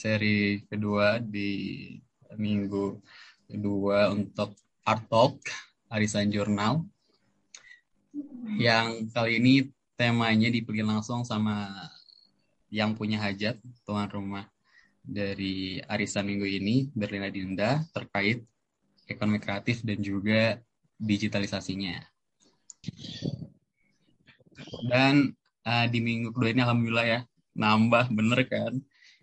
seri kedua di minggu kedua untuk Art Talk Arisan Jurnal. Yang kali ini temanya dipilih langsung sama yang punya hajat, tuan rumah dari Arisan minggu ini, Berlina Dinda, terkait ekonomi kreatif dan juga digitalisasinya. Dan uh, di minggu kedua ini alhamdulillah ya, nambah bener kan.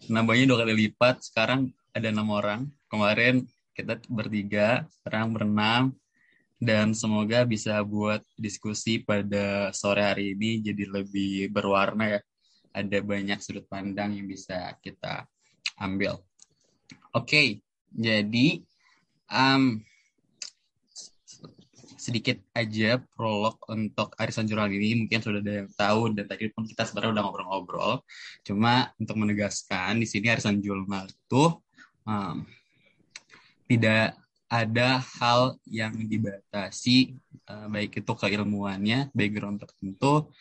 Nambahnya dua kali lipat, sekarang ada enam orang. Kemarin kita bertiga, sekarang berenam. Dan semoga bisa buat diskusi pada sore hari ini jadi lebih berwarna ya. Ada banyak sudut pandang yang bisa kita ambil. Oke, okay, jadi um, sedikit aja prolog untuk arisan jurnal ini. Mungkin sudah ada yang tahu dan tadi pun kita sebenarnya udah ngobrol-ngobrol. Cuma untuk menegaskan di sini arisan jurnal itu um, tidak ada hal yang dibatasi uh, baik itu keilmuannya background tertentu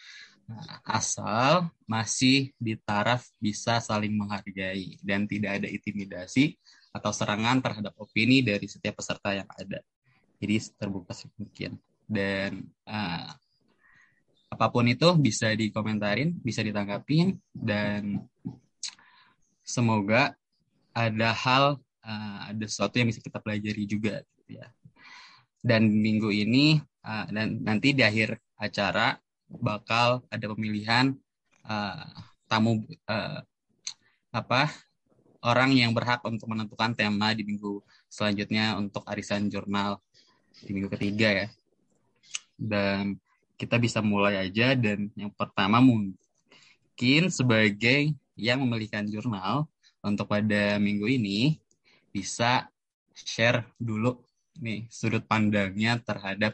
uh, asal masih di taraf bisa saling menghargai dan tidak ada intimidasi atau serangan terhadap opini dari setiap peserta yang ada jadi terbuka mungkin. Dan uh, apa pun itu bisa dikomentarin bisa ditanggapin dan semoga ada hal uh, ada sesuatu yang bisa kita pelajari juga gitu ya. Dan minggu ini uh, dan nanti di akhir acara bakal ada pemilihan uh, tamu uh, apa orang yang berhak untuk menentukan tema di minggu selanjutnya untuk arisan jurnal di minggu ketiga ya. Dan kita bisa mulai aja dan yang pertama mungkin sebagai yang memilihkan jurnal untuk pada minggu ini bisa share dulu nih sudut pandangnya terhadap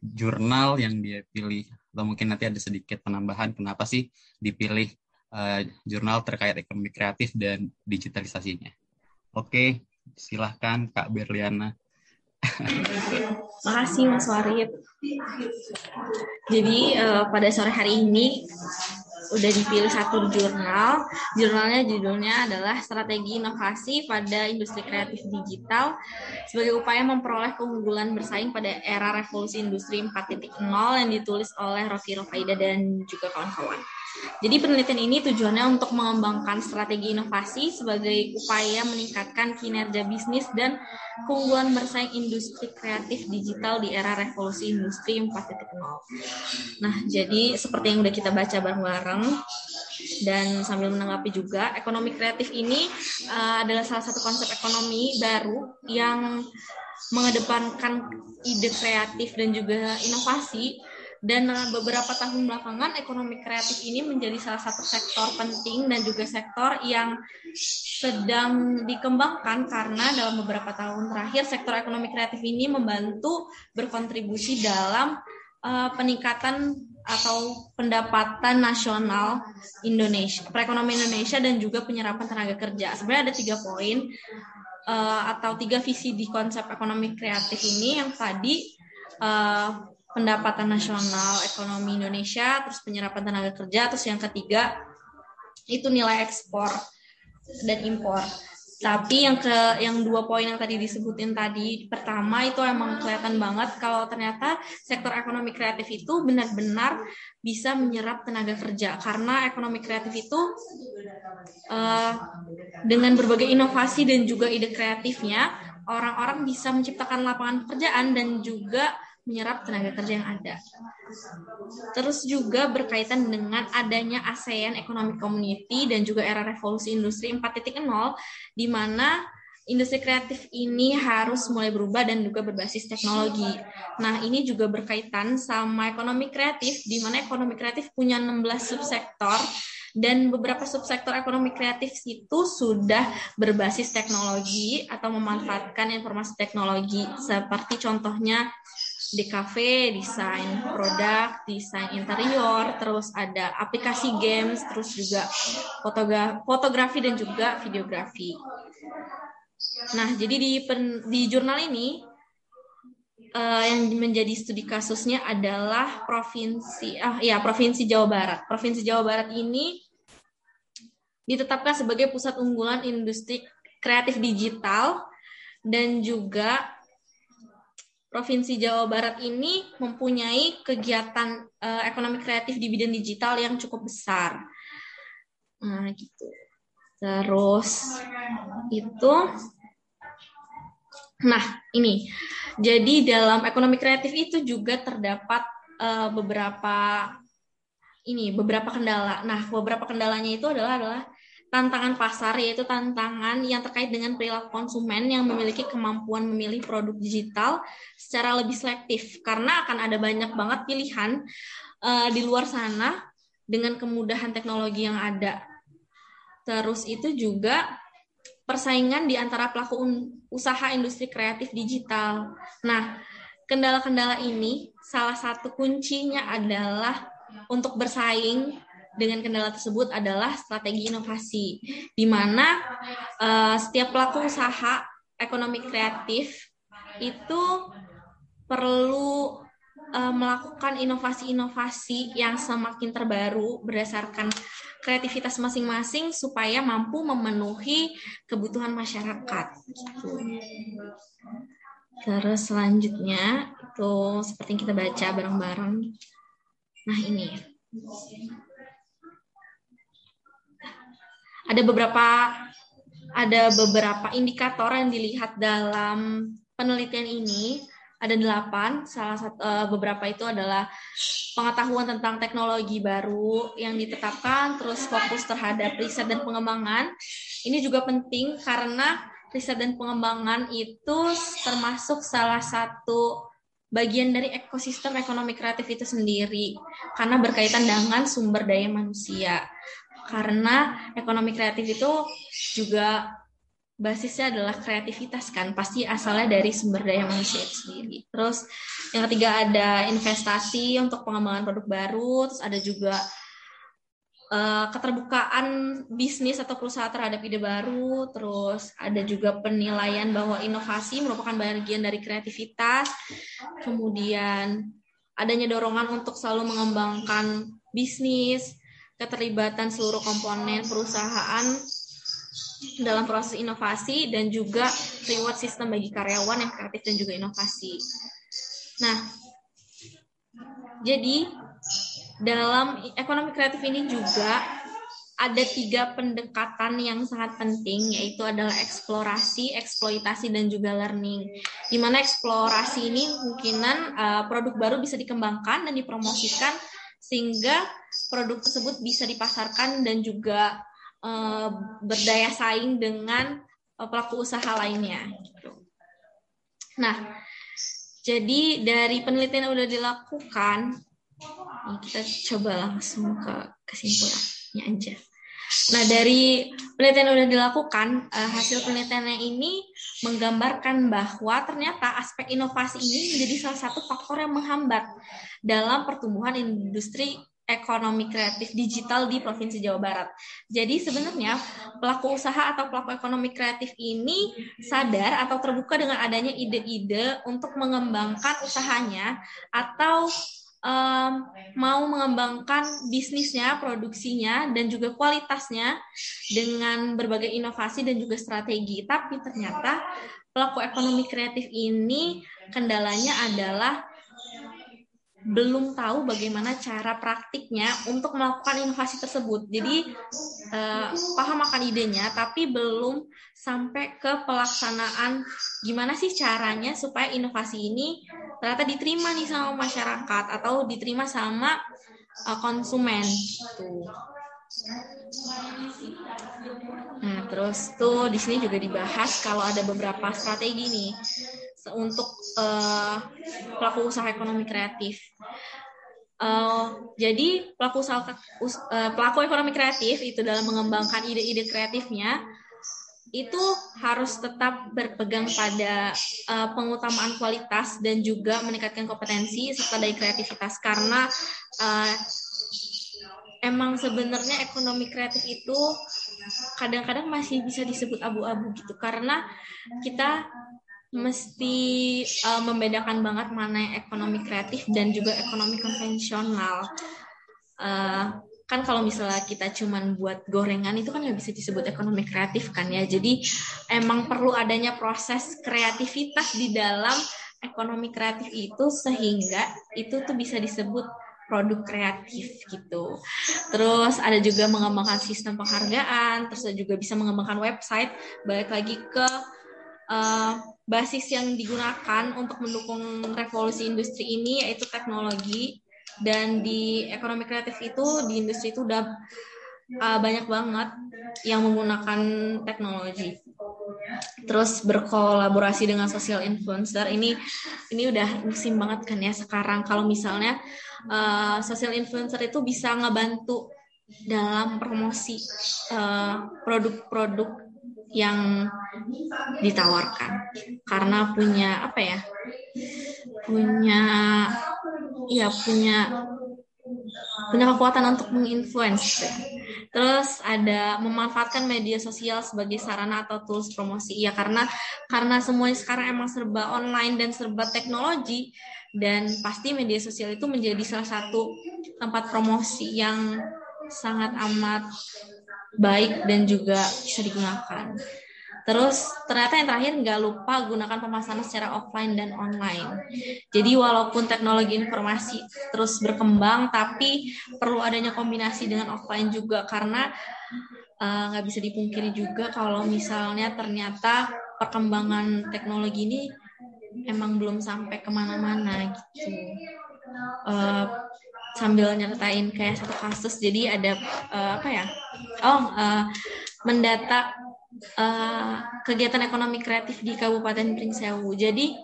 jurnal yang dia pilih atau mungkin nanti ada sedikit penambahan kenapa sih dipilih uh, jurnal terkait ekonomi kreatif dan digitalisasinya. Oke, silahkan Kak Berliana. Makasih Mas Warid. Jadi uh, pada sore hari ini udah dipilih satu jurnal. Jurnalnya judulnya adalah Strategi Inovasi pada Industri Kreatif Digital sebagai upaya memperoleh keunggulan bersaing pada era revolusi industri 4.0 yang ditulis oleh Rofi Rofaida dan juga kawan-kawan. Jadi penelitian ini tujuannya untuk mengembangkan strategi inovasi sebagai upaya meningkatkan kinerja bisnis dan keunggulan bersaing industri kreatif digital di era revolusi industri 4.0. Nah, jadi seperti yang udah kita baca bareng-bareng dan sambil menanggapi juga, ekonomi kreatif ini uh, adalah salah satu konsep ekonomi baru yang mengedepankan ide kreatif dan juga inovasi dan eh, beberapa tahun belakangan ekonomi kreatif ini menjadi salah satu sektor penting dan juga sektor yang sedang dikembangkan karena dalam beberapa tahun terakhir sektor ekonomi kreatif ini membantu berkontribusi dalam uh, peningkatan atau pendapatan nasional Indonesia, perekonomian Indonesia dan juga penyerapan tenaga kerja. Sebenarnya ada tiga poin uh, atau tiga visi di konsep ekonomi kreatif ini yang tadi uh, pendapatan nasional ekonomi Indonesia, terus penyerapan tenaga kerja, terus yang ketiga itu nilai ekspor dan impor. Tapi yang ke yang dua poin yang tadi disebutin tadi, pertama itu emang kelihatan banget kalau ternyata sektor ekonomi kreatif itu benar-benar bisa menyerap tenaga kerja karena ekonomi kreatif itu uh, dengan berbagai inovasi dan juga ide kreatifnya orang-orang bisa menciptakan lapangan pekerjaan dan juga menyerap tenaga kerja yang ada. Terus juga berkaitan dengan adanya ASEAN Economic Community dan juga era revolusi industri 4.0 di mana industri kreatif ini harus mulai berubah dan juga berbasis teknologi. Nah, ini juga berkaitan sama ekonomi kreatif di mana ekonomi kreatif punya 16 subsektor dan beberapa subsektor ekonomi kreatif itu sudah berbasis teknologi atau memanfaatkan informasi teknologi seperti contohnya di cafe, desain produk, desain interior, terus ada aplikasi games, terus juga fotografi dan juga videografi. Nah, jadi di pen, di jurnal ini uh, yang menjadi studi kasusnya adalah provinsi ah ya provinsi Jawa Barat. Provinsi Jawa Barat ini ditetapkan sebagai pusat unggulan industri kreatif digital dan juga Provinsi Jawa Barat ini mempunyai kegiatan uh, ekonomi kreatif di bidang digital yang cukup besar. Nah, gitu. Terus itu Nah, ini. Jadi dalam ekonomi kreatif itu juga terdapat uh, beberapa ini beberapa kendala. Nah, beberapa kendalanya itu adalah adalah tantangan pasar yaitu tantangan yang terkait dengan perilaku konsumen yang memiliki kemampuan memilih produk digital secara lebih selektif karena akan ada banyak banget pilihan uh, di luar sana dengan kemudahan teknologi yang ada. Terus itu juga persaingan di antara pelaku usaha industri kreatif digital. Nah, kendala-kendala ini salah satu kuncinya adalah untuk bersaing dengan kendala tersebut adalah strategi inovasi, di mana uh, setiap pelaku usaha ekonomi kreatif itu perlu uh, melakukan inovasi-inovasi yang semakin terbaru berdasarkan kreativitas masing-masing supaya mampu memenuhi kebutuhan masyarakat. Gitu. Terus selanjutnya itu seperti yang kita baca bareng-bareng. Nah ini ada beberapa ada beberapa indikator yang dilihat dalam penelitian ini. Ada delapan. Salah satu uh, beberapa itu adalah pengetahuan tentang teknologi baru yang ditetapkan terus fokus terhadap riset dan pengembangan. Ini juga penting karena riset dan pengembangan itu termasuk salah satu bagian dari ekosistem ekonomi kreatif itu sendiri karena berkaitan dengan sumber daya manusia karena ekonomi kreatif itu juga basisnya adalah kreativitas kan pasti asalnya dari sumber daya manusia itu sendiri. Terus yang ketiga ada investasi untuk pengembangan produk baru terus ada juga uh, keterbukaan bisnis atau perusahaan terhadap ide baru terus ada juga penilaian bahwa inovasi merupakan bagian dari kreativitas. Kemudian adanya dorongan untuk selalu mengembangkan bisnis keterlibatan seluruh komponen perusahaan dalam proses inovasi dan juga reward system bagi karyawan yang kreatif dan juga inovasi. Nah, jadi dalam ekonomi kreatif ini juga ada tiga pendekatan yang sangat penting yaitu adalah eksplorasi, eksploitasi dan juga learning. Di mana eksplorasi ini kemungkinan uh, produk baru bisa dikembangkan dan dipromosikan sehingga produk tersebut bisa dipasarkan dan juga uh, berdaya saing dengan uh, pelaku usaha lainnya. Nah, jadi dari penelitian yang sudah dilakukan, kita coba langsung ke kesimpulannya aja. Nah, dari penelitian yang sudah dilakukan, uh, hasil penelitiannya ini menggambarkan bahwa ternyata aspek inovasi ini menjadi salah satu faktor yang menghambat dalam pertumbuhan industri ekonomi kreatif digital di Provinsi Jawa Barat. Jadi sebenarnya pelaku usaha atau pelaku ekonomi kreatif ini sadar atau terbuka dengan adanya ide-ide untuk mengembangkan usahanya atau um, mau mengembangkan bisnisnya, produksinya, dan juga kualitasnya dengan berbagai inovasi dan juga strategi. Tapi ternyata pelaku ekonomi kreatif ini kendalanya adalah belum tahu bagaimana cara praktiknya untuk melakukan inovasi tersebut. Jadi eh, paham akan idenya, tapi belum sampai ke pelaksanaan gimana sih caranya supaya inovasi ini ternyata diterima nih sama masyarakat atau diterima sama uh, konsumen. Tuh. Nah, terus tuh di sini juga dibahas kalau ada beberapa strategi nih untuk uh, pelaku usaha ekonomi kreatif. Uh, jadi pelaku usaha uh, pelaku ekonomi kreatif itu dalam mengembangkan ide-ide kreatifnya itu harus tetap berpegang pada uh, pengutamaan kualitas dan juga meningkatkan kompetensi serta dari kreativitas karena uh, emang sebenarnya ekonomi kreatif itu kadang-kadang masih bisa disebut abu-abu gitu karena kita mesti uh, membedakan banget mana yang ekonomi kreatif dan juga ekonomi konvensional. Uh, kan kalau misalnya kita cuman buat gorengan itu kan nggak bisa disebut ekonomi kreatif kan ya jadi emang perlu adanya proses kreativitas di dalam ekonomi kreatif itu sehingga itu tuh bisa disebut produk kreatif gitu. Terus ada juga mengembangkan sistem penghargaan, terus juga bisa mengembangkan website. Balik lagi ke uh, basis yang digunakan untuk mendukung revolusi industri ini yaitu teknologi. Dan di ekonomi kreatif itu di industri itu udah uh, banyak banget yang menggunakan teknologi. Terus berkolaborasi dengan social influencer ini ini udah musim banget kan ya sekarang. Kalau misalnya uh, social influencer itu bisa ngebantu dalam promosi produk-produk uh, yang ditawarkan karena punya apa ya punya ya punya punya kekuatan untuk menginfluence Terus ada memanfaatkan media sosial sebagai sarana atau tools promosi. Ya karena karena semuanya sekarang emang serba online dan serba teknologi dan pasti media sosial itu menjadi salah satu tempat promosi yang sangat amat baik dan juga bisa digunakan. Terus ternyata yang terakhir nggak lupa gunakan pemasaran secara offline dan online. Jadi walaupun teknologi informasi terus berkembang, tapi perlu adanya kombinasi dengan offline juga karena eh, nggak uh, bisa dipungkiri juga kalau misalnya ternyata perkembangan teknologi ini emang belum sampai ke mana-mana gitu. Uh, sambil nyertain kayak satu kasus. Jadi ada uh, apa ya? Oh uh, mendata uh, kegiatan ekonomi kreatif di Kabupaten Pringsewu. Jadi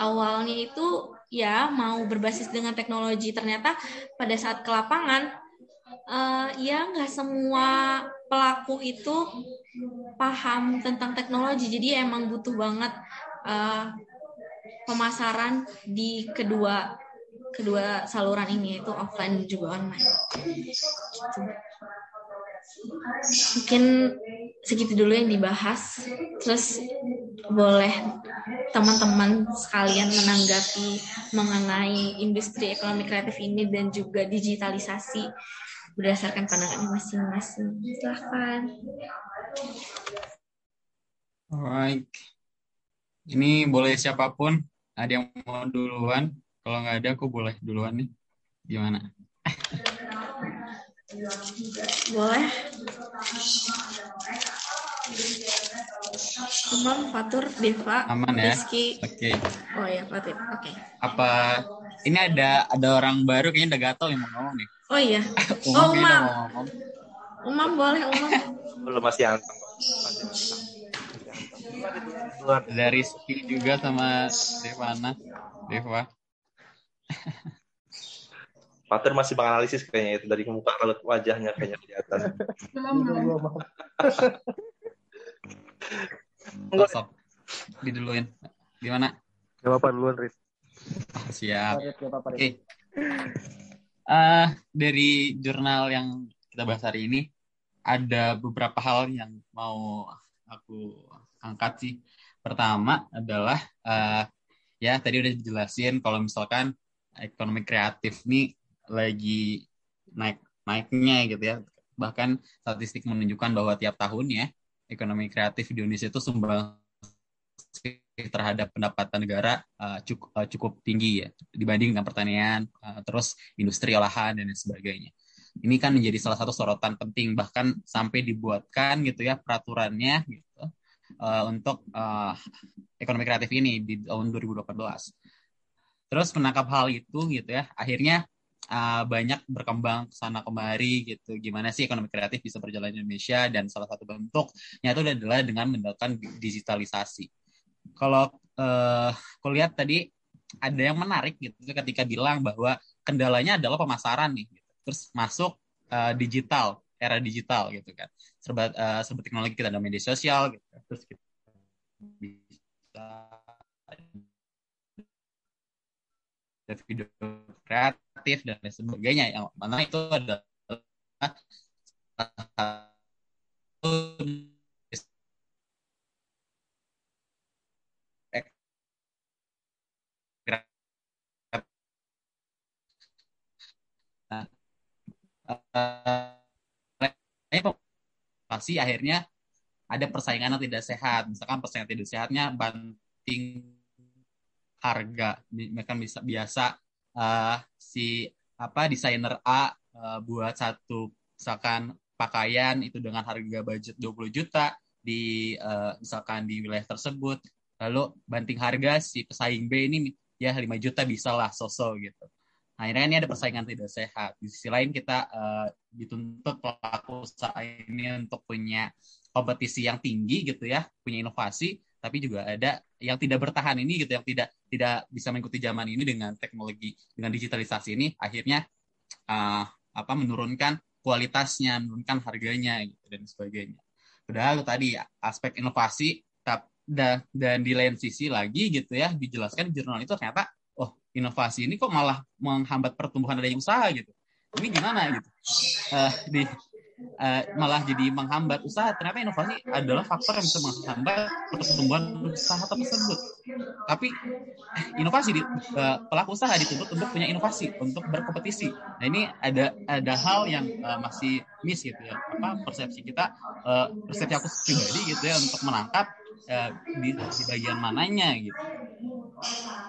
awalnya itu ya mau berbasis dengan teknologi. Ternyata pada saat ke lapangan uh, ya nggak semua pelaku itu paham tentang teknologi. Jadi emang butuh banget uh, pemasaran di kedua kedua saluran ini itu offline juga online gitu mungkin segitu dulu yang dibahas terus boleh teman-teman sekalian menanggapi mengenai industri ekonomi kreatif ini dan juga digitalisasi berdasarkan pandangan masing-masing silahkan Alright. Ini boleh siapa pun. Ada yang mau duluan? Kalau nggak ada, aku boleh duluan nih. Gimana? Boleh. Umam, Fatur, Deva, Aman ya? Rizky. Oke. Okay. Oh ya, Fatur. Oke. Okay. Apa ini ada ada orang baru kayaknya udah gatel yang mau ngomong nih. Oh iya. Umam oh, Umam. Umam boleh, Umam. Belum masih anteng Dari Rizky juga sama Devana. Deva. Pater masih menganalisis kayaknya itu dari muka raut wajahnya kayaknya kelihatan. Enggak. Sok. Diduluin. Gimana? Gak apa-apa duluan, Rit. Oh, siap. Oke. Okay. Uh, dari jurnal yang kita bahas hari ini, ada beberapa hal yang mau aku angkat sih. Pertama adalah, uh, ya tadi udah dijelasin kalau misalkan ekonomi kreatif nih lagi naik naiknya gitu ya. Bahkan statistik menunjukkan bahwa tiap tahunnya ekonomi kreatif di Indonesia itu sumbang terhadap pendapatan negara uh, cukup uh, cukup tinggi ya dibanding dengan pertanian uh, terus industri olahan dan sebagainya. Ini kan menjadi salah satu sorotan penting bahkan sampai dibuatkan gitu ya peraturannya gitu uh, untuk uh, ekonomi kreatif ini di tahun 2018 terus menangkap hal itu gitu ya akhirnya uh, banyak berkembang sana kemari gitu. Gimana sih ekonomi kreatif bisa berjalan di Indonesia dan salah satu bentuknya itu adalah dengan mendapatkan digitalisasi. Kalau uh, aku lihat tadi ada yang menarik gitu ketika bilang bahwa kendalanya adalah pemasaran nih. Gitu. Terus masuk uh, digital, era digital gitu kan. Serba uh, serba teknologi kita ada media sosial gitu. Terus kita bisa video kreatif dan lain sebagainya yang mana itu adalah pasti akhirnya ada persaingan yang tidak sehat. Misalkan persaingan tidak sehatnya banting harga. Mereka bisa biasa uh, si apa desainer A uh, buat satu misalkan pakaian itu dengan harga budget 20 juta di uh, misalkan di wilayah tersebut. Lalu banting harga si pesaing B ini ya 5 juta bisa lah sosok gitu. Akhirnya ini ada persaingan tidak sehat. Di sisi lain kita uh, dituntut pelaku usaha ini untuk punya kompetisi yang tinggi gitu ya punya inovasi tapi juga ada yang tidak bertahan ini gitu yang tidak tidak bisa mengikuti zaman ini dengan teknologi dengan digitalisasi ini akhirnya uh, apa menurunkan kualitasnya menurunkan harganya gitu dan sebagainya. Padahal tadi aspek inovasi dan, dan di lain sisi lagi gitu ya dijelaskan di jurnal itu ternyata oh inovasi ini kok malah menghambat pertumbuhan adanya usaha gitu. Ini gimana gitu? Uh, di uh, malah jadi menghambat usaha. Ternyata inovasi adalah faktor yang bisa menghambat pertumbuhan usaha tersebut. Tapi eh, inovasi di, uh, pelaku usaha dituntut untuk punya inovasi untuk berkompetisi. Nah ini ada ada hal yang uh, masih miss gitu ya. Apa persepsi kita uh, persepsi aku pribadi gitu ya untuk menangkap uh, di, di bagian mananya gitu.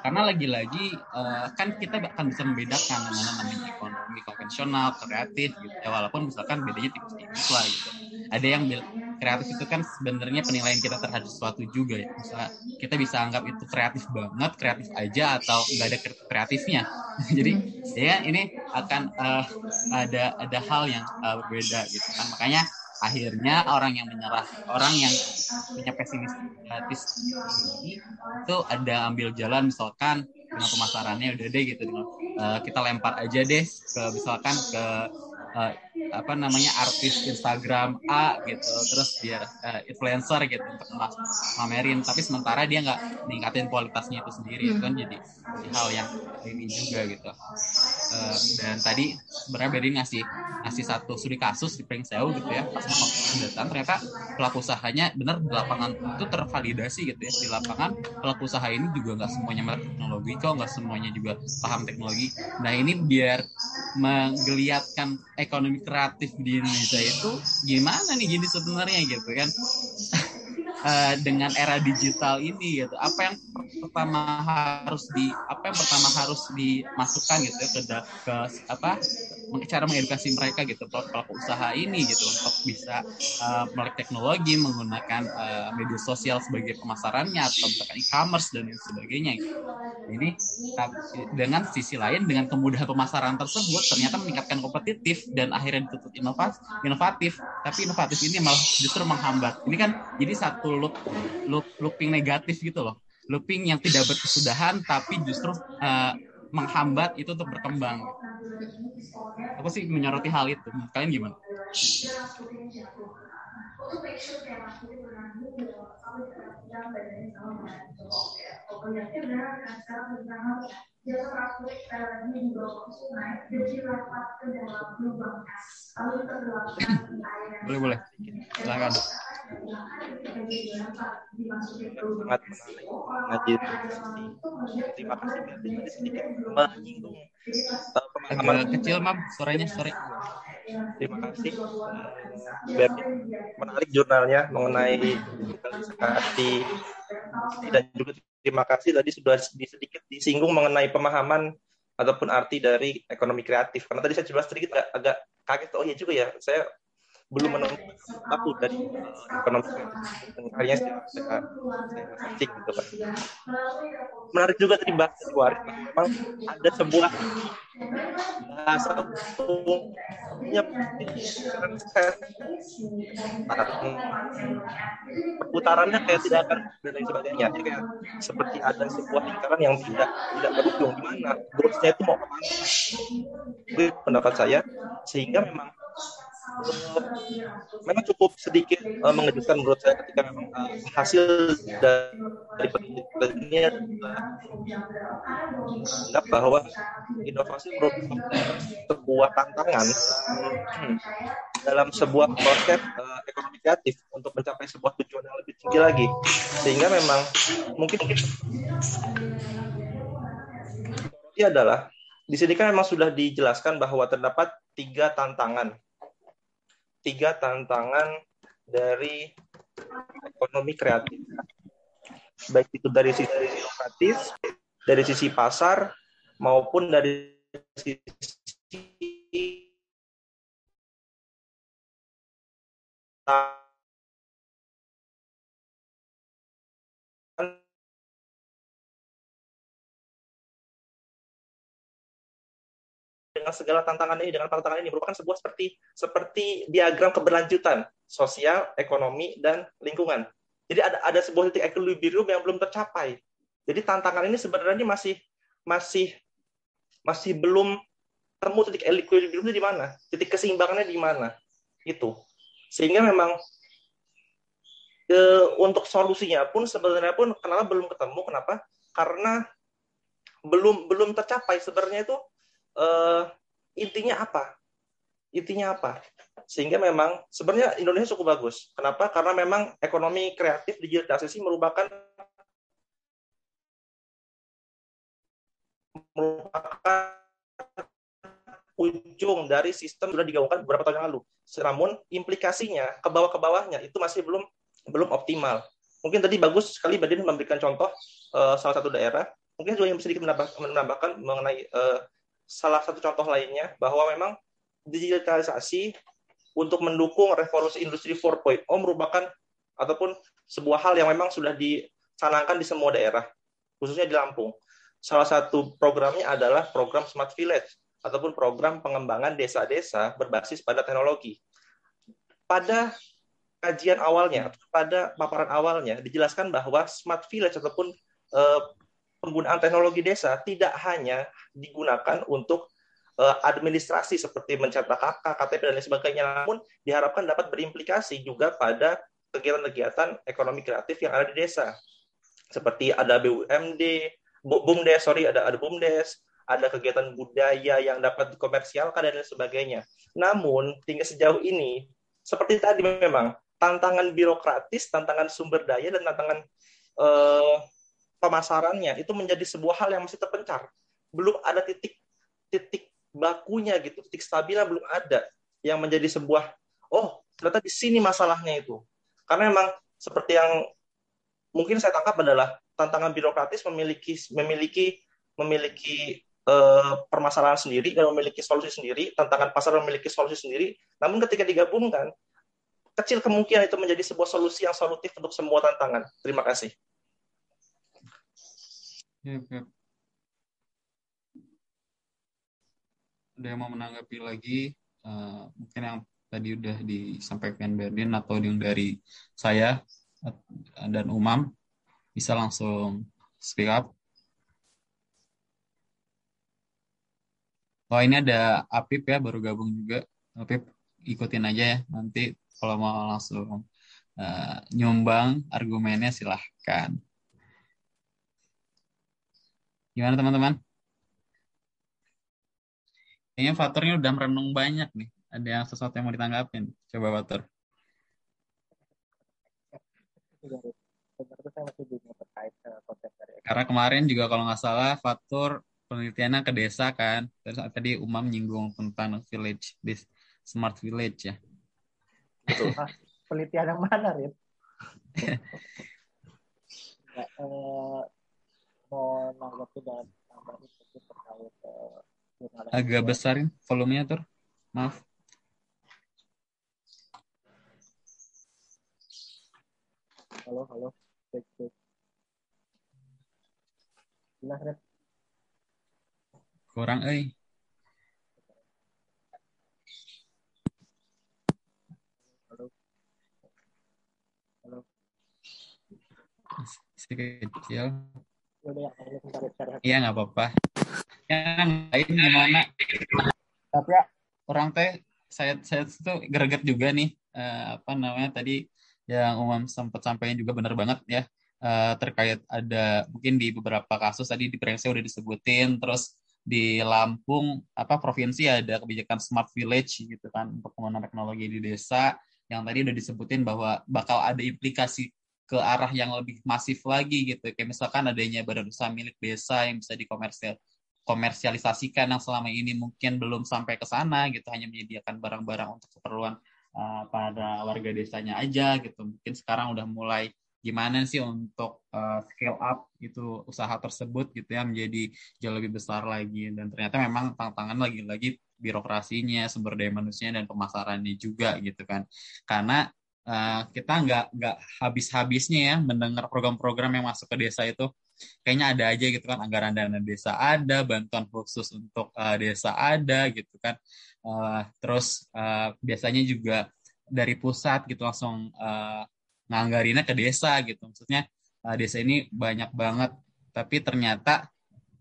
Karena lagi-lagi uh, kan kita akan bisa membedakan mana namanya ekonomi konvensional kreatif gitu. Ya walaupun misalkan bedanya tipis-tipis lah gitu. Ada yang kreatif itu kan sebenarnya penilaian kita terhadap sesuatu juga ya. Misalnya kita bisa anggap itu kreatif banget kreatif aja atau nggak ada kreatifnya. Jadi ya ini akan uh, ada ada hal yang uh, berbeda gitu kan. Makanya akhirnya orang yang menyerah orang yang punya pesimis gratis itu ada ambil jalan misalkan dengan pemasarannya udah deh gitu uh, kita lempar aja deh ke misalkan ke uh, apa namanya artis Instagram A gitu terus dia uh, influencer gitu untuk mamerin. Tapi sementara dia nggak ningkatin kualitasnya itu sendiri hmm. kan jadi, hal yang ini juga gitu. Uh, dan tadi sebenarnya Beri ngasih ngasih satu studi kasus di Pringsewu gitu ya pas mau ternyata pelaku usahanya benar di lapangan itu tervalidasi gitu ya. Di lapangan pelaku usaha ini juga nggak semuanya melek teknologi kok nggak semuanya juga paham teknologi. Nah ini biar menggeliatkan ekonomi kreatif di Indonesia itu gimana nih jadi sebenarnya gitu kan? Uh, dengan era digital ini gitu apa yang pertama harus di apa yang pertama harus dimasukkan gitu ya ke, ke apa cara mengedukasi mereka gitu pelaku usaha ini gitu untuk bisa uh, melek teknologi menggunakan uh, media sosial sebagai pemasarannya atau misalkan e-commerce dan lain sebagainya. Ini dengan sisi lain dengan kemudahan pemasaran tersebut ternyata meningkatkan kompetitif dan akhirnya ditutup inovatif, inovatif tapi inovatif ini malah justru menghambat. Ini kan jadi satu loop, loop looping negatif gitu loh looping yang tidak berkesudahan tapi justru uh, menghambat itu untuk berkembang. Aku sih menyoroti hal itu. Kalian gimana? Boleh boleh. Silakan. Sangat ngaji terima kasih tadi sedikit menyinggung agak kecil mam. Suaranya sorry. Terima kasih. Berdi menarik jurnalnya mengenai digitalisasi dan juga terima kasih tadi sudah sedikit disinggung mengenai pemahaman ataupun arti dari ekonomi kreatif. Karena tadi saya jelas sedikit agak, agak kaget. Oh iya juga ya saya belum menemukan aku dari uh, ekonomi akhirnya saya, cek gitu kan menarik juga tadi bahas Waris memang ada sebuah bahasa umumnya perputarannya kayak tidak akan dan lain sebagainya. Jadi kayak seperti ada sebuah lingkaran yang tidak tidak berujung di mana. Growth-nya itu mau ke mana? Itu pendapat saya. Sehingga memang memang cukup sedikit uh, mengejutkan menurut saya ketika memang uh, hasil dari penelitian ini anggap bahwa inovasi merupakan sebuah tantangan hmm, dalam sebuah proses uh, ekonomi kreatif untuk mencapai sebuah tujuan yang lebih tinggi lagi sehingga memang mungkin mungkin adalah di sini kan memang sudah dijelaskan bahwa terdapat tiga tantangan. Tiga tantangan dari ekonomi kreatif. Baik itu dari sisi kreatif, dari sisi pasar, maupun dari sisi dengan segala tantangan ini dengan tantangan ini merupakan sebuah seperti seperti diagram keberlanjutan sosial, ekonomi dan lingkungan. Jadi ada ada sebuah titik equilibrium yang belum tercapai. Jadi tantangan ini sebenarnya masih masih masih belum temu titik equilibrium di mana, titik keseimbangannya di mana. Itu. Sehingga memang e, untuk solusinya pun sebenarnya pun kenapa belum ketemu kenapa? Karena belum belum tercapai sebenarnya itu uh, intinya apa? Intinya apa? Sehingga memang sebenarnya Indonesia cukup bagus. Kenapa? Karena memang ekonomi kreatif digitalisasi merupakan merupakan ujung dari sistem sudah digaungkan beberapa tahun yang lalu. Namun implikasinya ke bawah ke bawahnya itu masih belum belum optimal. Mungkin tadi bagus sekali Badin memberikan contoh uh, salah satu daerah. Mungkin juga yang sedikit menambah, menambahkan mengenai uh, salah satu contoh lainnya bahwa memang digitalisasi untuk mendukung revolusi industri 4.0 merupakan ataupun sebuah hal yang memang sudah dicanangkan di semua daerah, khususnya di Lampung. Salah satu programnya adalah program Smart Village ataupun program pengembangan desa-desa berbasis pada teknologi. Pada kajian awalnya, pada paparan awalnya dijelaskan bahwa Smart Village ataupun eh, penggunaan teknologi desa tidak hanya digunakan untuk uh, administrasi seperti mencetak KK, KTP dan lain sebagainya, namun diharapkan dapat berimplikasi juga pada kegiatan-kegiatan ekonomi kreatif yang ada di desa. Seperti ada BUMD, BUMDes, sorry, ada ada BUMDes, ada kegiatan budaya yang dapat dikomersialkan dan lain sebagainya. Namun, hingga sejauh ini, seperti tadi memang, tantangan birokratis, tantangan sumber daya, dan tantangan uh, pemasarannya itu menjadi sebuah hal yang masih terpencar. Belum ada titik titik bakunya gitu, titik stabilnya belum ada yang menjadi sebuah oh ternyata di sini masalahnya itu. Karena memang seperti yang mungkin saya tangkap adalah tantangan birokratis memiliki memiliki memiliki uh, permasalahan sendiri dan memiliki solusi sendiri, tantangan pasar memiliki solusi sendiri. Namun ketika digabungkan, kecil kemungkinan itu menjadi sebuah solusi yang solutif untuk semua tantangan. Terima kasih. Ada yang mau menanggapi lagi? Uh, mungkin yang tadi udah disampaikan Berdin atau yang dari saya dan Umam bisa langsung speak up. Oh ini ada Apip ya baru gabung juga. Apip ikutin aja ya nanti kalau mau langsung uh, nyumbang argumennya silahkan. Gimana teman-teman? Kayaknya faktornya udah merenung banyak nih. Ada yang sesuatu yang mau ditanggapin. Coba Fatur. Karena kemarin juga kalau nggak salah Fatur penelitiannya ke desa kan. Terus tadi Umam nyinggung tentang village, this smart village ya. Betul. penelitian yang mana, Rin? Eh, mau nanggapi dan nambahin sedikit terkait uh, agak besarin volumenya tur. Maaf. Halo halo. Cek cek. Jelas red kurang eh halo. Halo. Si kecil Ya iya nggak apa-apa. Yang lain gimana? Tapi ya orang teh saya saya tuh greget juga nih. Uh, apa namanya tadi yang umum sempat sampaikan juga benar banget ya. Uh, terkait ada mungkin di beberapa kasus tadi di Prensnya udah disebutin terus di Lampung apa provinsi ada kebijakan smart village gitu kan untuk pengembangan teknologi di desa. Yang tadi udah disebutin bahwa bakal ada implikasi ke arah yang lebih masif lagi gitu. Kayak misalkan adanya badan usaha milik desa yang bisa dikomersil komersialisasikan yang selama ini mungkin belum sampai ke sana gitu. Hanya menyediakan barang-barang untuk keperluan uh, para warga desanya aja gitu. Mungkin sekarang udah mulai gimana sih untuk uh, scale up itu usaha tersebut gitu ya menjadi jauh lebih besar lagi. Dan ternyata memang tantangan lagi-lagi birokrasinya sumber daya manusia dan pemasarannya juga gitu kan. Karena uh, kita nggak nggak habis-habisnya ya mendengar program-program yang masuk ke desa itu. Kayaknya ada aja gitu kan anggaran dana desa ada bantuan khusus untuk uh, desa ada gitu kan. Uh, terus uh, biasanya juga dari pusat gitu langsung uh, nganggarinnya ke desa gitu. Maksudnya uh, desa ini banyak banget, tapi ternyata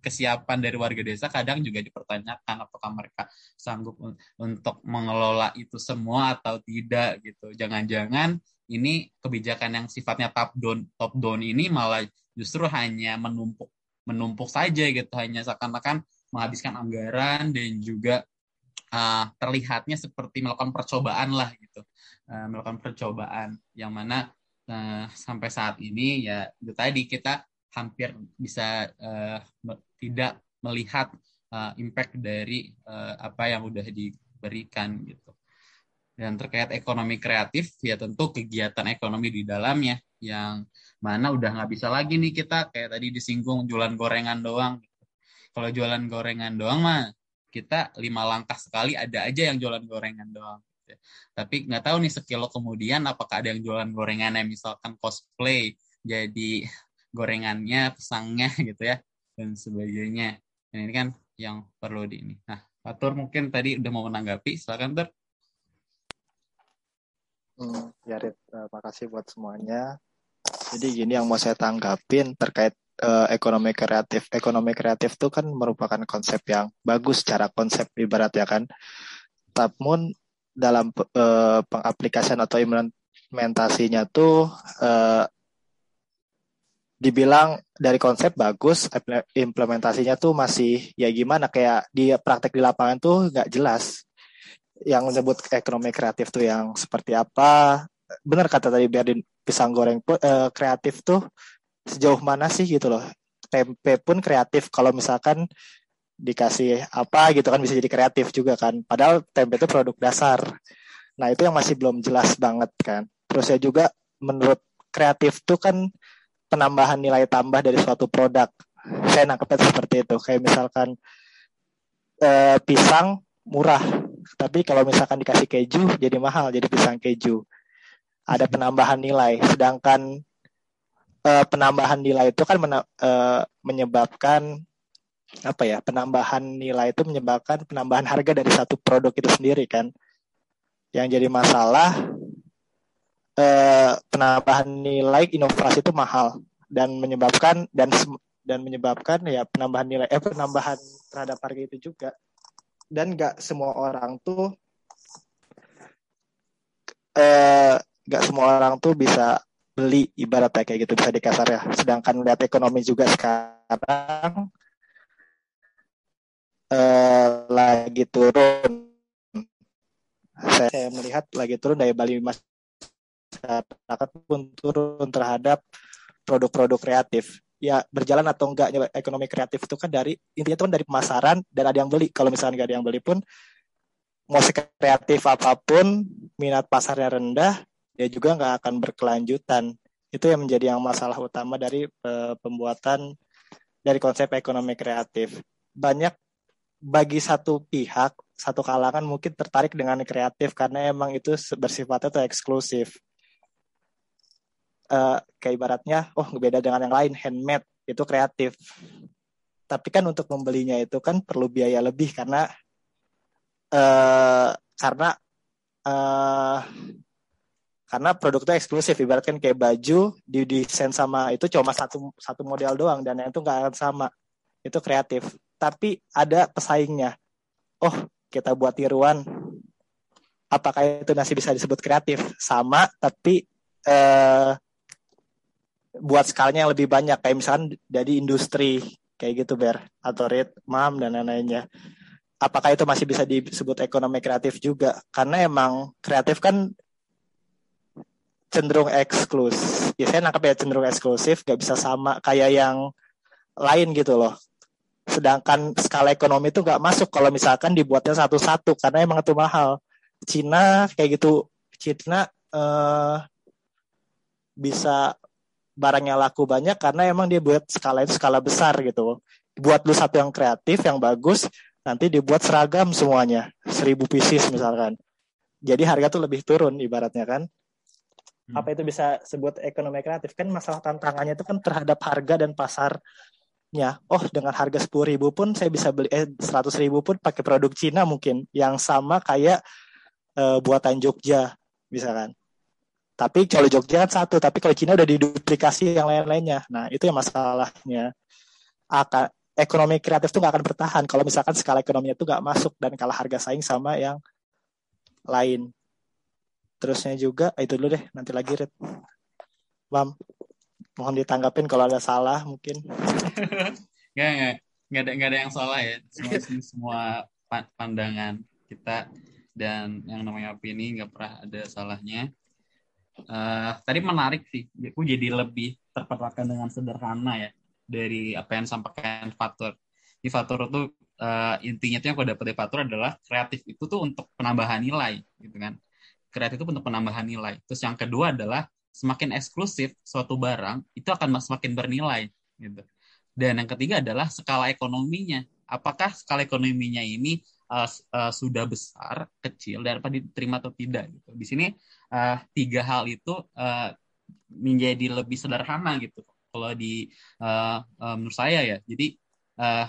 kesiapan dari warga desa kadang juga dipertanyakan apakah mereka sanggup un untuk mengelola itu semua atau tidak gitu. Jangan-jangan ini kebijakan yang sifatnya top down top down ini malah justru hanya menumpuk menumpuk saja gitu, hanya seakan-akan menghabiskan anggaran dan juga uh, terlihatnya seperti melakukan percobaan lah gitu, uh, melakukan percobaan yang mana Nah, sampai saat ini ya itu tadi kita hampir bisa uh, tidak melihat uh, impact dari uh, apa yang udah diberikan gitu. Dan terkait ekonomi kreatif ya tentu kegiatan ekonomi di dalamnya yang mana udah nggak bisa lagi nih kita kayak tadi disinggung jualan gorengan doang. Kalau jualan gorengan doang mah kita lima langkah sekali ada aja yang jualan gorengan doang. Gitu. Tapi nggak tahu nih sekilo kemudian apakah ada yang jualan gorengannya misalkan cosplay jadi gorengannya, pesangnya gitu ya dan sebagainya. Dan ini kan yang perlu di ini. Nah, Fatur mungkin tadi udah mau menanggapi, silakan Tur. Hmm, ya Rit, uh, makasih buat semuanya. Jadi gini yang mau saya tanggapin terkait uh, ekonomi kreatif. Ekonomi kreatif itu kan merupakan konsep yang bagus secara konsep ibarat ya kan. Namun dalam uh, pengaplikasian atau implementasinya tuh uh, dibilang dari konsep bagus, implementasinya tuh masih ya gimana kayak di praktek di lapangan tuh nggak jelas. Yang menyebut ekonomi kreatif tuh yang seperti apa? Benar kata tadi biar pisang goreng pun uh, kreatif tuh sejauh mana sih gitu loh. Tempe pun kreatif kalau misalkan dikasih apa gitu kan bisa jadi kreatif juga kan. Padahal tempe itu produk dasar. Nah itu yang masih belum jelas banget kan. Terus ya juga menurut kreatif tuh kan penambahan nilai tambah dari suatu produk. Saya nangkepnya seperti itu. Kayak misalkan eh, pisang murah, tapi kalau misalkan dikasih keju jadi mahal, jadi pisang keju. Ada penambahan nilai. Sedangkan eh, penambahan nilai itu kan mena, eh, menyebabkan apa ya penambahan nilai itu menyebabkan penambahan harga dari satu produk itu sendiri kan yang jadi masalah eh, penambahan nilai inovasi itu mahal dan menyebabkan dan dan menyebabkan ya penambahan nilai eh penambahan terhadap harga itu juga dan nggak semua orang tuh eh nggak semua orang tuh bisa beli ibaratnya kayak gitu bisa dikasar ya sedangkan lihat ekonomi juga sekarang uh, lagi turun. Saya, melihat lagi turun daya beli masyarakat pun turun terhadap produk-produk kreatif. Ya berjalan atau enggaknya ekonomi kreatif itu kan dari intinya itu kan dari pemasaran dan ada yang beli. Kalau misalnya nggak ada yang beli pun mau kreatif apa pun minat pasarnya rendah, dia juga nggak akan berkelanjutan. Itu yang menjadi yang masalah utama dari uh, pembuatan dari konsep ekonomi kreatif. Banyak bagi satu pihak, satu kalangan mungkin tertarik dengan kreatif karena emang itu bersifatnya tuh eksklusif. Uh, kayak ibaratnya, oh beda dengan yang lain, handmade itu kreatif. Tapi kan untuk membelinya itu kan perlu biaya lebih karena uh, karena uh, karena produk itu eksklusif ibaratkan kayak baju didesain sama itu cuma satu satu model doang dan yang itu nggak akan sama itu kreatif tapi ada pesaingnya. Oh, kita buat tiruan. Apakah itu masih bisa disebut kreatif? Sama, tapi eh, buat skalanya yang lebih banyak. Kayak misalkan dari industri, kayak gitu, Ber. Atau Rit, MAM, dan lain-lainnya. Apakah itu masih bisa disebut ekonomi kreatif juga? Karena emang kreatif kan cenderung eksklusif. Ya saya nangkep ya cenderung eksklusif, gak bisa sama kayak yang lain gitu loh sedangkan skala ekonomi itu nggak masuk kalau misalkan dibuatnya satu-satu karena emang itu mahal Cina kayak gitu Cina eh, bisa barangnya laku banyak karena emang dia buat skala itu skala besar gitu. Buat lu satu yang kreatif yang bagus nanti dibuat seragam semuanya. Seribu pieces misalkan. Jadi harga tuh lebih turun ibaratnya kan. Hmm. apa itu bisa sebut ekonomi kreatif? Kan masalah tantangannya itu kan terhadap harga dan pasarnya. Oh dengan harga sepuluh ribu pun saya bisa beli eh seratus ribu pun pakai produk Cina mungkin. Yang sama kayak eh, buatan Jogja misalkan tapi kalau Jogja kan satu tapi kalau Cina udah diduplikasi yang lain-lainnya. Nah itu yang masalahnya. Akan ekonomi kreatif tuh nggak akan bertahan. Kalau misalkan skala ekonominya tuh nggak masuk dan kalah harga saing sama yang lain. Terusnya juga itu dulu deh. Nanti lagi Rit. Bam mohon ditanggapin kalau ada salah mungkin. Nggak nggak. Nggak ada nggak ada yang salah ya. Semua semua pa- pandangan kita dan yang namanya opini nggak pernah ada salahnya Eh, tadi menarik sih. Aku jadi lebih terpetakan dengan sederhana ya dari apa yang disampaikan Fatur. Di Fatur itu eh, intinya tuh yang aku dapat dari Fatur adalah kreatif itu tuh untuk penambahan nilai gitu kan. Kreatif itu untuk penambahan nilai. Terus yang kedua adalah semakin eksklusif suatu barang itu akan semakin bernilai gitu. Dan yang ketiga adalah skala ekonominya. Apakah skala ekonominya ini uh, uh, sudah besar kecil dan apa diterima atau tidak gitu. Di sini uh, tiga hal itu uh, menjadi lebih sederhana gitu. Kalau di uh, uh, menurut saya ya. Jadi uh,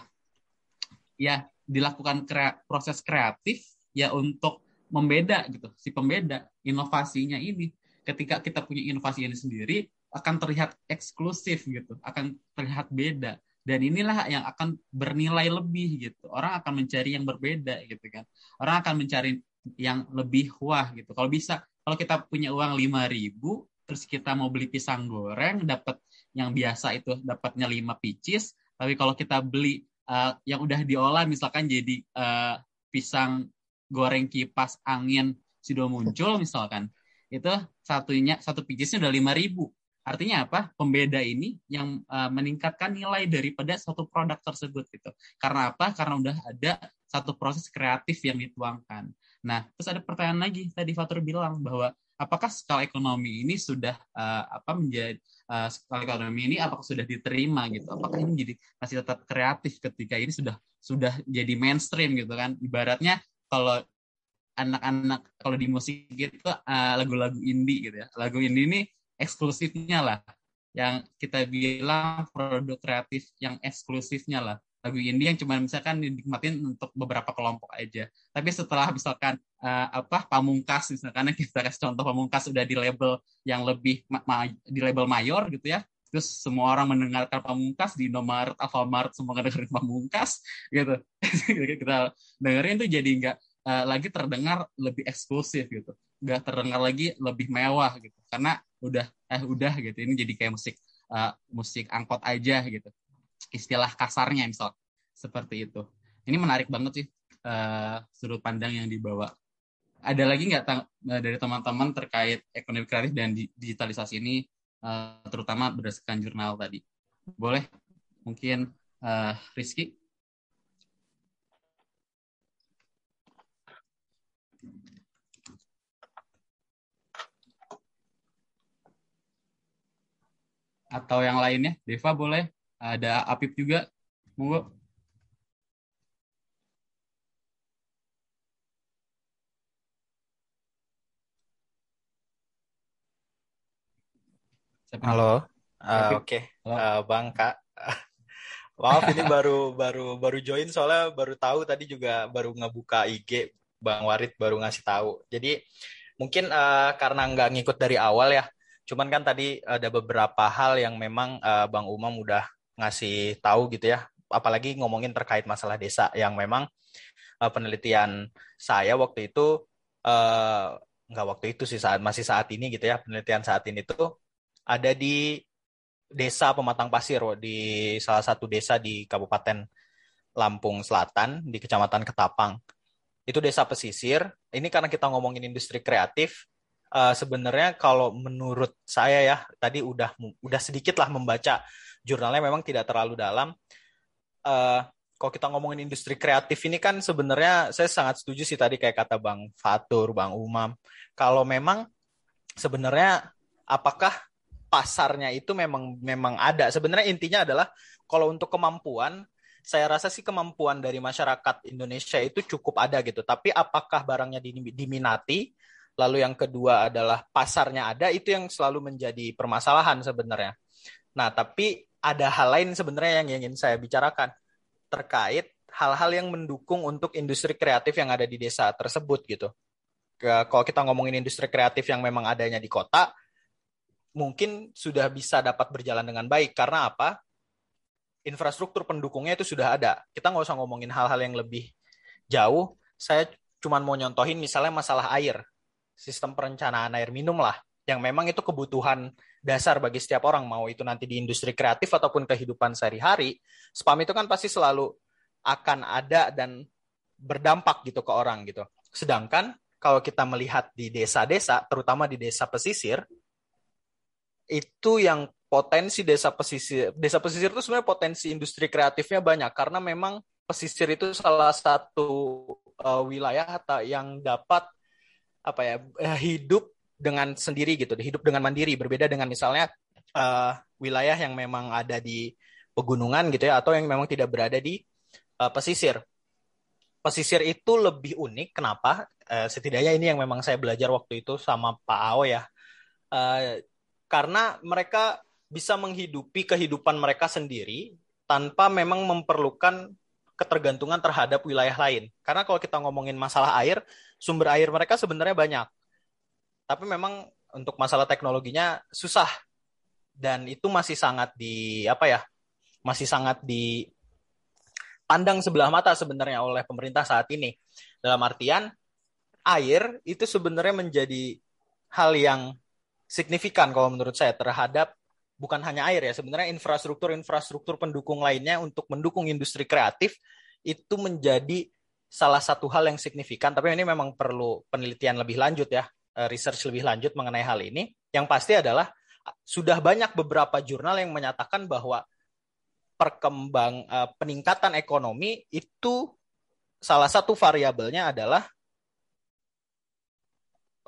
ya dilakukan krea proses kreatif ya untuk membeda gitu. Si pembeda inovasinya ini ketika kita punya inovasi ini sendiri akan terlihat eksklusif gitu. Akan terlihat beda dan inilah yang akan bernilai lebih gitu. Orang akan mencari yang berbeda gitu kan. Orang akan mencari yang lebih wah gitu. Kalau bisa kalau kita punya uang lima ribu terus kita mau beli pisang goreng dapat yang biasa itu dapatnya lima pieces tapi kalau kita beli uh, yang udah diolah misalkan jadi uh, pisang goreng kipas angin sudah muncul misalkan itu satunya satu piecesnya udah lima ribu artinya apa? Pembeda ini yang uh, meningkatkan nilai daripada suatu produk tersebut gitu. Karena apa? Karena udah ada satu proses kreatif yang dituangkan. Nah terus ada pertanyaan lagi tadi Fatur bilang bahwa apakah skala ekonomi ini sudah uh, apa menjadi uh, skala ekonomi ini apakah sudah diterima gitu? Apakah ini menjadi masih tetap kreatif ketika ini sudah sudah jadi mainstream gitu kan? Ibaratnya kalau anak-anak kalau di musik itu uh, lagu-lagu indie gitu ya. Lagu indie ini eksklusifnya lah. Yang kita bilang produk kreatif yang eksklusifnya lah. Lagu indie yang cuma misalkan dinikmatin untuk beberapa kelompok aja. Tapi setelah misalkan uh, apa pamungkas misalkan kita kasih contoh pamungkas sudah di label yang lebih di label mayor gitu ya. Terus semua orang mendengarkan pamungkas di Indomaret, Alfamart semua dengerin pamungkas gitu. Kita dengerin tuh jadi nggak uh, lagi terdengar lebih eksklusif gitu nggak terdengar lagi lebih mewah gitu. Karena udah eh udah gitu ini jadi kayak musik uh, musik angkot aja gitu. Istilah kasarnya misal seperti itu. Ini menarik banget sih uh, sudut pandang yang dibawa. Ada lagi nggak dari teman-teman terkait ekonomi kreatif dan digitalisasi ini uh, terutama berdasarkan jurnal tadi? Boleh? Mungkin uh, Rizky atau yang lainnya? Deva boleh. Ada Apip juga. Monggo. Halo, uh, oke, okay. uh, Bang Kak. Maaf ini baru baru baru join. Soalnya baru tahu tadi juga baru ngebuka IG Bang Warid baru ngasih tahu. Jadi mungkin uh, karena nggak ngikut dari awal ya, Cuman kan tadi ada beberapa hal yang memang uh, Bang Umam udah ngasih tahu gitu ya. Apalagi ngomongin terkait masalah desa yang memang uh, penelitian saya waktu itu uh, nggak waktu itu sih saat masih saat ini gitu ya. Penelitian saat ini tuh ada di desa Pematang Pasir di salah satu desa di Kabupaten Lampung Selatan di Kecamatan Ketapang. Itu desa pesisir. Ini karena kita ngomongin industri kreatif uh, sebenarnya kalau menurut saya ya tadi udah udah sedikit lah membaca jurnalnya memang tidak terlalu dalam uh, kalau kita ngomongin industri kreatif ini kan sebenarnya saya sangat setuju sih tadi kayak kata Bang Fatur, Bang Umam. Kalau memang sebenarnya apakah pasarnya itu memang memang ada. Sebenarnya intinya adalah kalau untuk kemampuan saya rasa sih kemampuan dari masyarakat Indonesia itu cukup ada gitu. Tapi apakah barangnya diminati? Lalu yang kedua adalah pasarnya ada, itu yang selalu menjadi permasalahan sebenarnya. Nah, tapi ada hal lain sebenarnya yang ingin saya bicarakan terkait hal-hal yang mendukung untuk industri kreatif yang ada di desa tersebut gitu. Kalau kita ngomongin industri kreatif yang memang adanya di kota, mungkin sudah bisa dapat berjalan dengan baik. Karena apa? Infrastruktur pendukungnya itu sudah ada. Kita nggak usah ngomongin hal-hal yang lebih jauh. Saya cuma mau nyontohin misalnya masalah air. Sistem perencanaan air minum lah. Yang memang itu kebutuhan dasar bagi setiap orang mau itu nanti di industri kreatif ataupun kehidupan sehari-hari spam itu kan pasti selalu akan ada dan berdampak gitu ke orang gitu sedangkan kalau kita melihat di desa-desa terutama di desa pesisir itu yang potensi desa pesisir desa pesisir itu sebenarnya potensi industri kreatifnya banyak karena memang pesisir itu salah satu uh, wilayah yang dapat apa ya eh, hidup dengan sendiri gitu, hidup dengan mandiri, berbeda dengan misalnya uh, wilayah yang memang ada di pegunungan gitu ya, atau yang memang tidak berada di uh, pesisir. Pesisir itu lebih unik, kenapa? Uh, setidaknya ini yang memang saya belajar waktu itu sama Pak Ao ya, uh, karena mereka bisa menghidupi kehidupan mereka sendiri tanpa memang memerlukan ketergantungan terhadap wilayah lain. Karena kalau kita ngomongin masalah air, sumber air mereka sebenarnya banyak. Tapi memang untuk masalah teknologinya susah. Dan itu masih sangat di apa ya masih sangat dipandang sebelah mata sebenarnya oleh pemerintah saat ini. Dalam artian air itu sebenarnya menjadi hal yang signifikan kalau menurut saya terhadap bukan hanya air ya sebenarnya infrastruktur infrastruktur pendukung lainnya untuk mendukung industri kreatif itu menjadi salah satu hal yang signifikan tapi ini memang perlu penelitian lebih lanjut ya Eh, research lebih lanjut mengenai hal ini. Yang pasti adalah sudah banyak beberapa jurnal yang menyatakan bahwa perkembang uh, peningkatan ekonomi itu salah satu variabelnya adalah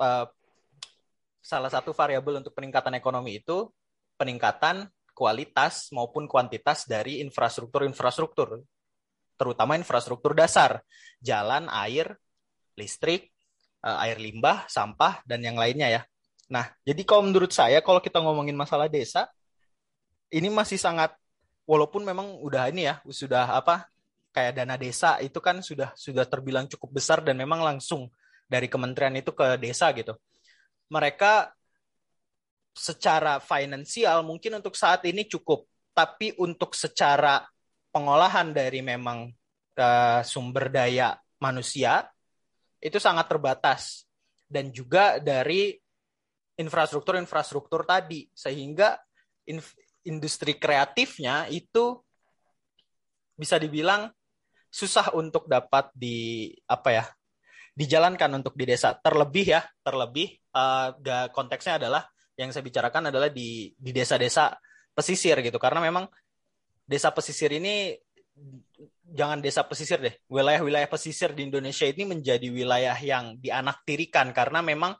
uh, salah satu variabel untuk peningkatan ekonomi itu peningkatan kualitas maupun kuantitas dari infrastruktur-infrastruktur terutama infrastruktur dasar jalan air listrik uh, air limbah, sampah, dan yang lainnya ya. Nah, jadi kalau menurut saya, kalau kita ngomongin masalah desa, ini masih sangat, walaupun memang udah ini ya, sudah apa, kayak dana desa itu kan sudah sudah terbilang cukup besar dan memang langsung dari kementerian itu ke desa gitu. Mereka secara finansial mungkin untuk saat ini cukup, tapi untuk secara pengolahan dari memang uh, sumber daya manusia itu sangat terbatas. Dan juga dari infrastruktur-infrastruktur tadi. Sehingga industri kreatifnya itu bisa dibilang susah untuk dapat di apa ya dijalankan untuk di desa. Terlebih ya terlebih uh, konteksnya adalah yang saya bicarakan adalah di di desa-desa pesisir gitu. Karena memang desa pesisir ini jangan desa pesisir deh. Wilayah-wilayah pesisir di Indonesia ini menjadi wilayah yang dianaktirikan karena memang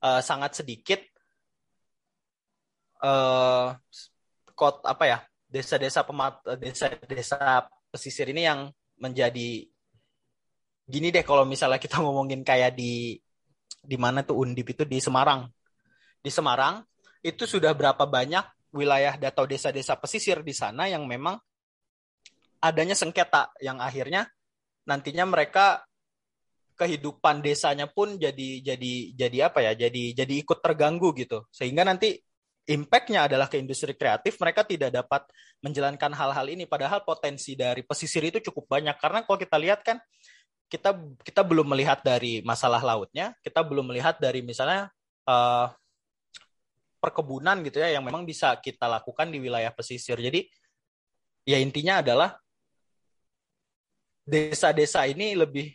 uh, sangat sedikit uh, kot apa ya desa-desa pemat desa-desa pesisir ini yang menjadi gini deh kalau misalnya kita ngomongin kayak di di mana tuh Undip itu di Semarang. Di Semarang itu sudah berapa banyak wilayah atau desa-desa pesisir di sana yang memang adanya sengketa yang akhirnya nantinya mereka kehidupan desanya pun jadi jadi jadi apa ya jadi jadi ikut terganggu gitu. Sehingga nanti impactnya adalah ke industri kreatif mereka tidak dapat menjalankan hal-hal ini. Padahal potensi dari pesisir itu cukup banyak. Karena kalau kita lihat kan kita kita belum melihat dari masalah lautnya kita belum melihat dari misalnya uh, perkebunan gitu ya yang memang bisa kita lakukan di wilayah pesisir jadi ya intinya adalah desa-desa ini lebih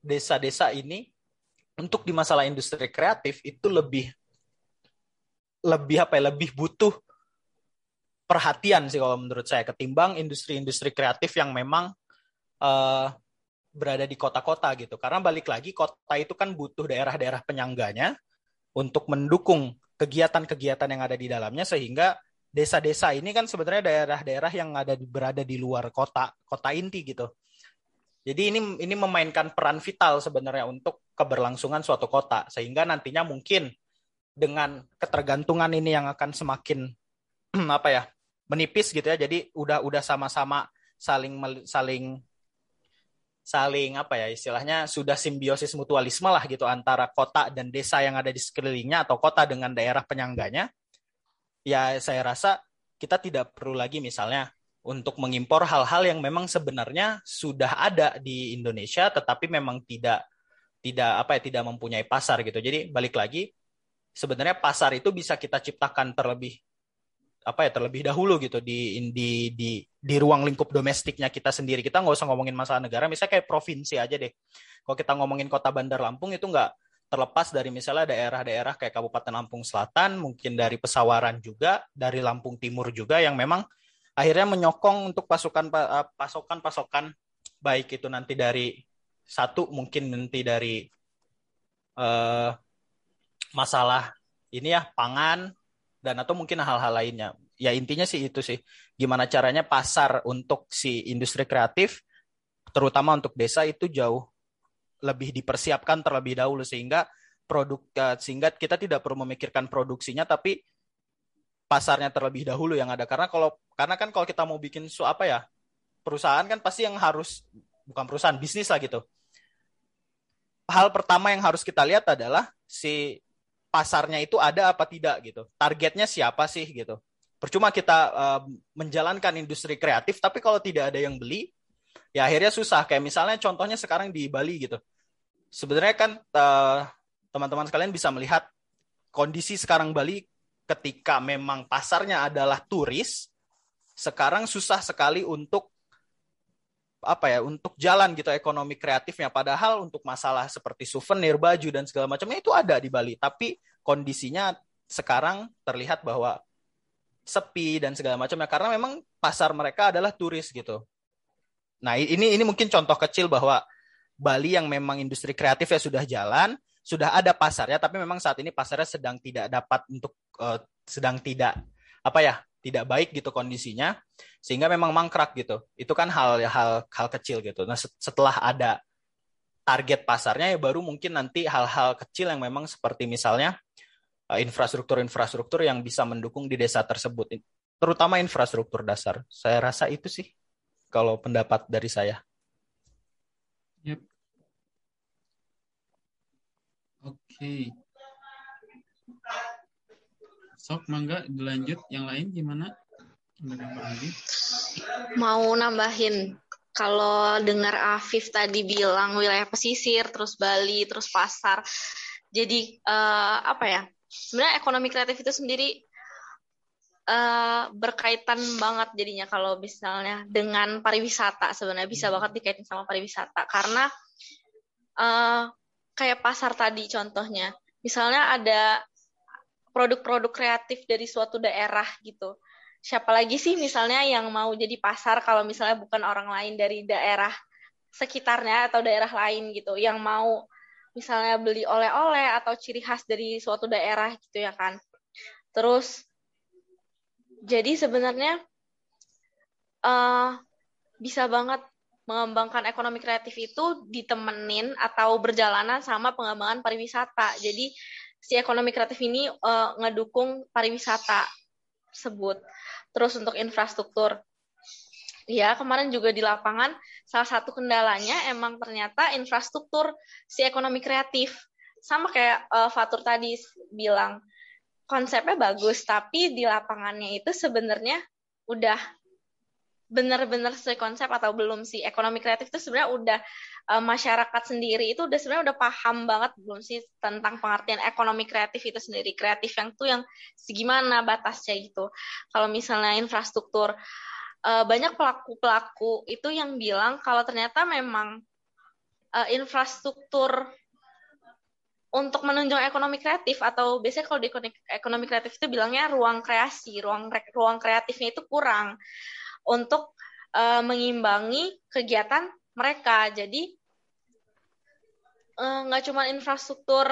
desa-desa ini untuk di masalah industri kreatif itu lebih lebih apa ya lebih butuh perhatian sih kalau menurut saya ketimbang industri-industri kreatif yang memang uh, berada di kota-kota gitu. Karena balik lagi kota itu kan butuh daerah-daerah penyangganya untuk mendukung kegiatan-kegiatan yang ada di dalamnya sehingga desa-desa ini kan sebenarnya daerah-daerah yang ada berada di luar kota, kota inti gitu. Jadi ini ini memainkan peran vital sebenarnya untuk keberlangsungan suatu kota sehingga nantinya mungkin dengan ketergantungan ini yang akan semakin apa ya menipis gitu ya. Jadi udah udah sama-sama saling saling saling apa ya istilahnya sudah simbiosis mutualisme lah gitu antara kota dan desa yang ada di sekelilingnya atau kota dengan daerah penyangganya. Ya saya rasa kita tidak perlu lagi misalnya untuk mengimpor hal-hal yang memang sebenarnya sudah ada di Indonesia tetapi memang tidak tidak apa ya tidak mempunyai pasar gitu. Jadi balik lagi sebenarnya pasar itu bisa kita ciptakan terlebih apa ya terlebih dahulu gitu di di di di ruang lingkup domestiknya kita sendiri. Kita nggak usah ngomongin masalah negara misalnya kayak provinsi aja deh. Kalau kita ngomongin kota Bandar Lampung itu nggak terlepas dari misalnya daerah-daerah kayak Kabupaten Lampung Selatan mungkin dari Pesawaran juga dari Lampung Timur juga yang memang akhirnya menyokong untuk pasukan eh, pasokan-pasokan baik itu nanti dari satu mungkin nanti dari uh, masalah ini ya pangan dan atau mungkin hal-hal lainnya. Ya intinya sih itu sih. Gimana caranya pasar untuk si industri kreatif terutama untuk desa itu jauh lebih dipersiapkan terlebih dahulu sehingga produk eh, sehingga kita tidak perlu memikirkan produksinya tapi pasarnya terlebih dahulu yang ada karena kalau karena kan kalau kita mau bikin su apa ya perusahaan kan pasti yang harus bukan perusahaan bisnis lah gitu hal pertama yang harus kita lihat adalah si pasarnya itu ada apa tidak gitu. Targetnya siapa sih gitu. Percuma kita uh, menjalankan industri kreatif tapi kalau tidak ada yang beli ya akhirnya susah. Kayak misalnya contohnya sekarang di Bali gitu. Sebenarnya kan eh, teman-teman sekalian bisa melihat kondisi sekarang Bali ketika memang pasarnya adalah turis, sekarang susah sekali untuk apa ya untuk jalan gitu ekonomi kreatifnya. Padahal untuk masalah seperti souvenir baju dan segala macamnya itu ada di Bali. Tapi kondisinya sekarang terlihat bahwa sepi dan segala macamnya. Karena memang pasar mereka adalah turis gitu. Nah, ini ini mungkin contoh kecil bahwa Bali yang memang industri kreatif ya sudah jalan, sudah ada pasarnya tapi memang saat ini pasarnya sedang tidak dapat untuk uh, sedang tidak apa ya tidak baik gitu kondisinya sehingga memang mangkrak gitu. Itu kan hal hal hal kecil gitu. Nah setelah ada target pasarnya ya baru mungkin nanti hal-hal kecil yang memang seperti misalnya eh, infrastruktur-infrastruktur yang bisa mendukung di desa tersebut. Terutama infrastruktur dasar. Saya rasa itu sih kalau pendapat dari saya. Yep. oke. okay. Sok, mangga dilanjut. Yang lain gimana? Mau nambahin. Kalau dengar Afif tadi bilang wilayah pesisir, terus Bali, terus pasar. Jadi uh, apa ya? Sebenarnya ekonomi kreatif itu sendiri uh, berkaitan banget jadinya kalau misalnya dengan pariwisata sebenarnya bisa banget dikaitin sama pariwisata karena uh, kayak pasar tadi contohnya misalnya ada produk-produk kreatif dari suatu daerah gitu. Siapa lagi sih misalnya yang mau jadi pasar kalau misalnya bukan orang lain dari daerah sekitarnya atau daerah lain gitu yang mau misalnya beli oleh-oleh atau ciri khas dari suatu daerah gitu ya kan. Terus jadi sebenarnya uh, bisa banget mengembangkan ekonomi kreatif itu ditemenin atau berjalanan sama pengembangan pariwisata. Jadi si ekonomi kreatif ini uh, ngedukung pariwisata tersebut. Terus untuk infrastruktur, ya kemarin juga di lapangan salah satu kendalanya emang ternyata infrastruktur si ekonomi kreatif. Sama kayak uh, Fatur tadi bilang, konsepnya bagus, tapi di lapangannya itu sebenarnya udah benar-benar sesuai konsep atau belum sih? Ekonomi kreatif itu sebenarnya udah uh, masyarakat sendiri itu udah sebenarnya udah paham banget belum sih tentang pengertian ekonomi kreatif itu sendiri? Kreatif yang tuh yang segimana batasnya gitu. Kalau misalnya infrastruktur uh, banyak pelaku-pelaku itu yang bilang kalau ternyata memang uh, infrastruktur untuk menunjang ekonomi kreatif atau biasanya kalau di ekonomi kreatif itu bilangnya ruang kreasi, ruang ruang kreatifnya itu kurang untuk uh, mengimbangi kegiatan mereka. Jadi eh, nggak cuma infrastruktur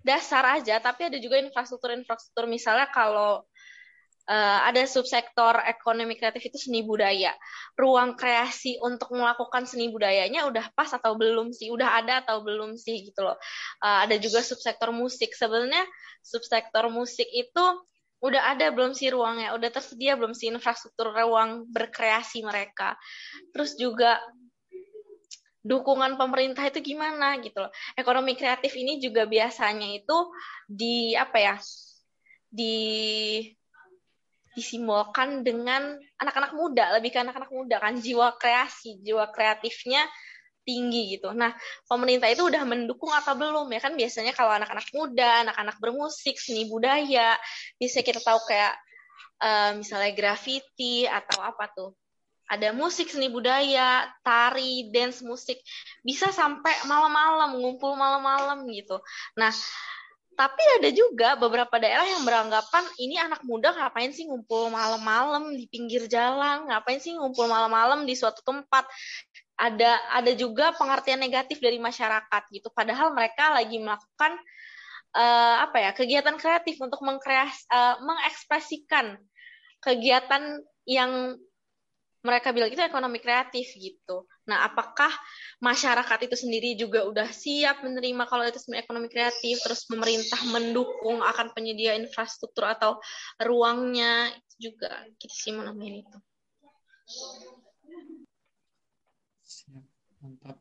dasar aja, tapi ada juga infrastruktur-infrastruktur misalnya kalau uh, ada subsektor ekonomi kreatif itu seni budaya. Ruang kreasi untuk melakukan seni budayanya udah pas atau belum sih? Udah ada atau belum sih gitu loh. Uh, ada juga subsektor musik. Sebenarnya subsektor musik itu udah ada belum sih ruangnya? Udah tersedia belum sih infrastruktur ruang berkreasi mereka? Terus juga dukungan pemerintah itu gimana gitu loh. Ekonomi kreatif ini juga biasanya itu di apa ya? di disimbolkan dengan anak-anak muda, lebih ke anak-anak muda kan jiwa kreasi, jiwa kreatifnya tinggi gitu. Nah, pemerintah itu udah mendukung apa belum ya kan biasanya kalau anak-anak muda, anak-anak bermusik, seni budaya, bisa kita tahu kayak uh, misalnya graffiti atau apa tuh ada musik seni budaya, tari, dance musik, bisa sampai malam-malam, ngumpul malam-malam gitu. Nah, tapi ada juga beberapa daerah yang beranggapan ini anak muda ngapain sih ngumpul malam-malam di pinggir jalan, ngapain sih ngumpul malam-malam di suatu tempat. Ada ada juga pengertian negatif dari masyarakat gitu. Padahal mereka lagi melakukan uh, apa ya kegiatan kreatif untuk mengkreas, uh, mengekspresikan kegiatan yang mereka bilang itu ekonomi kreatif gitu. Nah, apakah masyarakat itu sendiri juga udah siap menerima kalau itu sebenarnya ekonomi kreatif, terus pemerintah mendukung akan penyedia infrastruktur atau ruangnya itu juga kita sih nambahin itu. Mantap.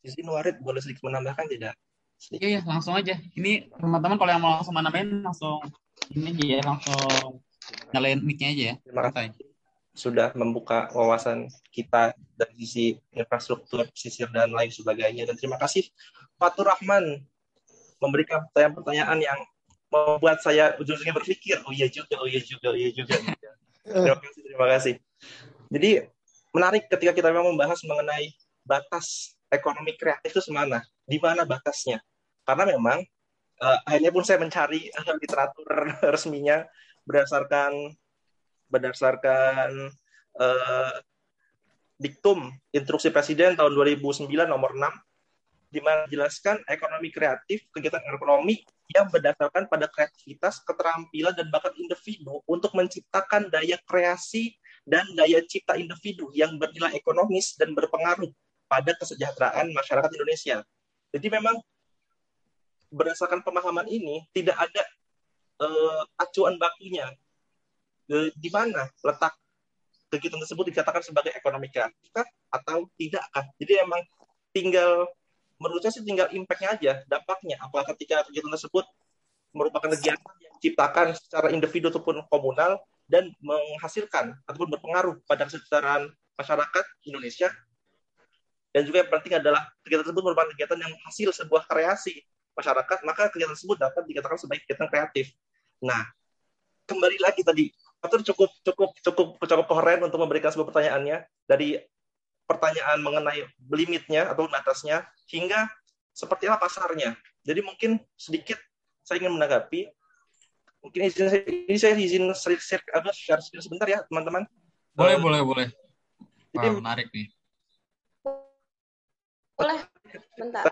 Izin Warid boleh sedikit menambahkan tidak? Iya, iya, langsung aja. Ini teman-teman kalau yang mau langsung mana main langsung ini aja ya, langsung nyalain mic-nya aja ya. Terima kasih sudah membuka wawasan kita dari sisi infrastruktur, pesisir dan lain sebagainya. Dan terima kasih Fatur Rahman memberikan pertanyaan-pertanyaan yang membuat saya ujung-ujungnya berpikir, oh iya juga, oh iya juga, oh iya juga. terima kasih, terima kasih. Jadi menarik ketika kita memang membahas mengenai batas ekonomi kreatif itu semana, di mana batasnya karena memang uh, akhirnya pun saya mencari uh, literatur resminya berdasarkan berdasarkan uh, diktum instruksi presiden tahun 2009 nomor 6 di mana dijelaskan ekonomi kreatif kegiatan ekonomi yang berdasarkan pada kreativitas, keterampilan dan bakat individu untuk menciptakan daya kreasi dan daya cipta individu yang bernilai ekonomis dan berpengaruh pada kesejahteraan masyarakat Indonesia. Jadi memang berdasarkan pemahaman ini tidak ada uh, acuan bakunya uh, di mana letak kegiatan tersebut dikatakan sebagai ekonomi kreatif atau tidakkah. Jadi emang tinggal menurut saya sih tinggal impactnya aja, dampaknya. Apakah ketika kegiatan tersebut merupakan kegiatan yang diciptakan secara individu ataupun komunal dan menghasilkan ataupun berpengaruh pada kesejahteraan masyarakat Indonesia. Dan juga yang penting adalah kegiatan tersebut merupakan kegiatan yang hasil sebuah kreasi masyarakat, maka kegiatan tersebut dapat dikatakan sebagai kegiatan kreatif. Nah, kembali lagi tadi, Fatur cukup cukup cukup cukup keren untuk memberikan sebuah pertanyaannya dari pertanyaan mengenai limitnya atau batasnya hingga seperti apa pasarnya. Jadi mungkin sedikit saya ingin menanggapi. Mungkin izin ini saya izin share, apa, share sebentar ya teman-teman. Boleh, uh, boleh, boleh. Jadi, Wah, menarik nih. Boleh, bentar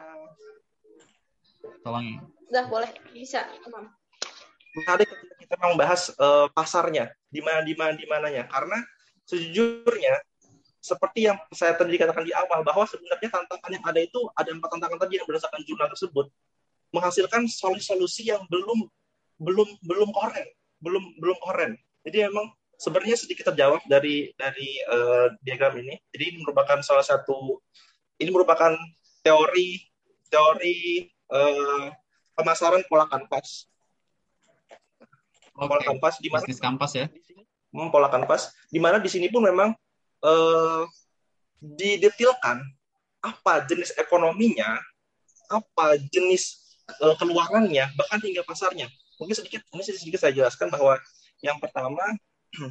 tolong udah boleh bisa menarik ketika kita membahas uh, pasarnya di mana di mana di mananya karena sejujurnya seperti yang saya tadi katakan di awal bahwa sebenarnya tantangan yang ada itu ada empat tantangan tadi yang berdasarkan jurnal tersebut menghasilkan solusi-solusi yang belum belum belum koren belum belum koren jadi memang sebenarnya sedikit terjawab dari dari uh, diagram ini jadi ini merupakan salah satu ini merupakan teori teori uh, pemasaran pola kanvas. Okay. Pola kanvas di mana? Bisnis kanvas ya. Hmm, pola kanvas di mana di sini pun memang uh, didetilkan apa jenis ekonominya, apa jenis uh, keluarannya, bahkan hingga pasarnya. Mungkin sedikit ini sedikit saya jelaskan bahwa yang pertama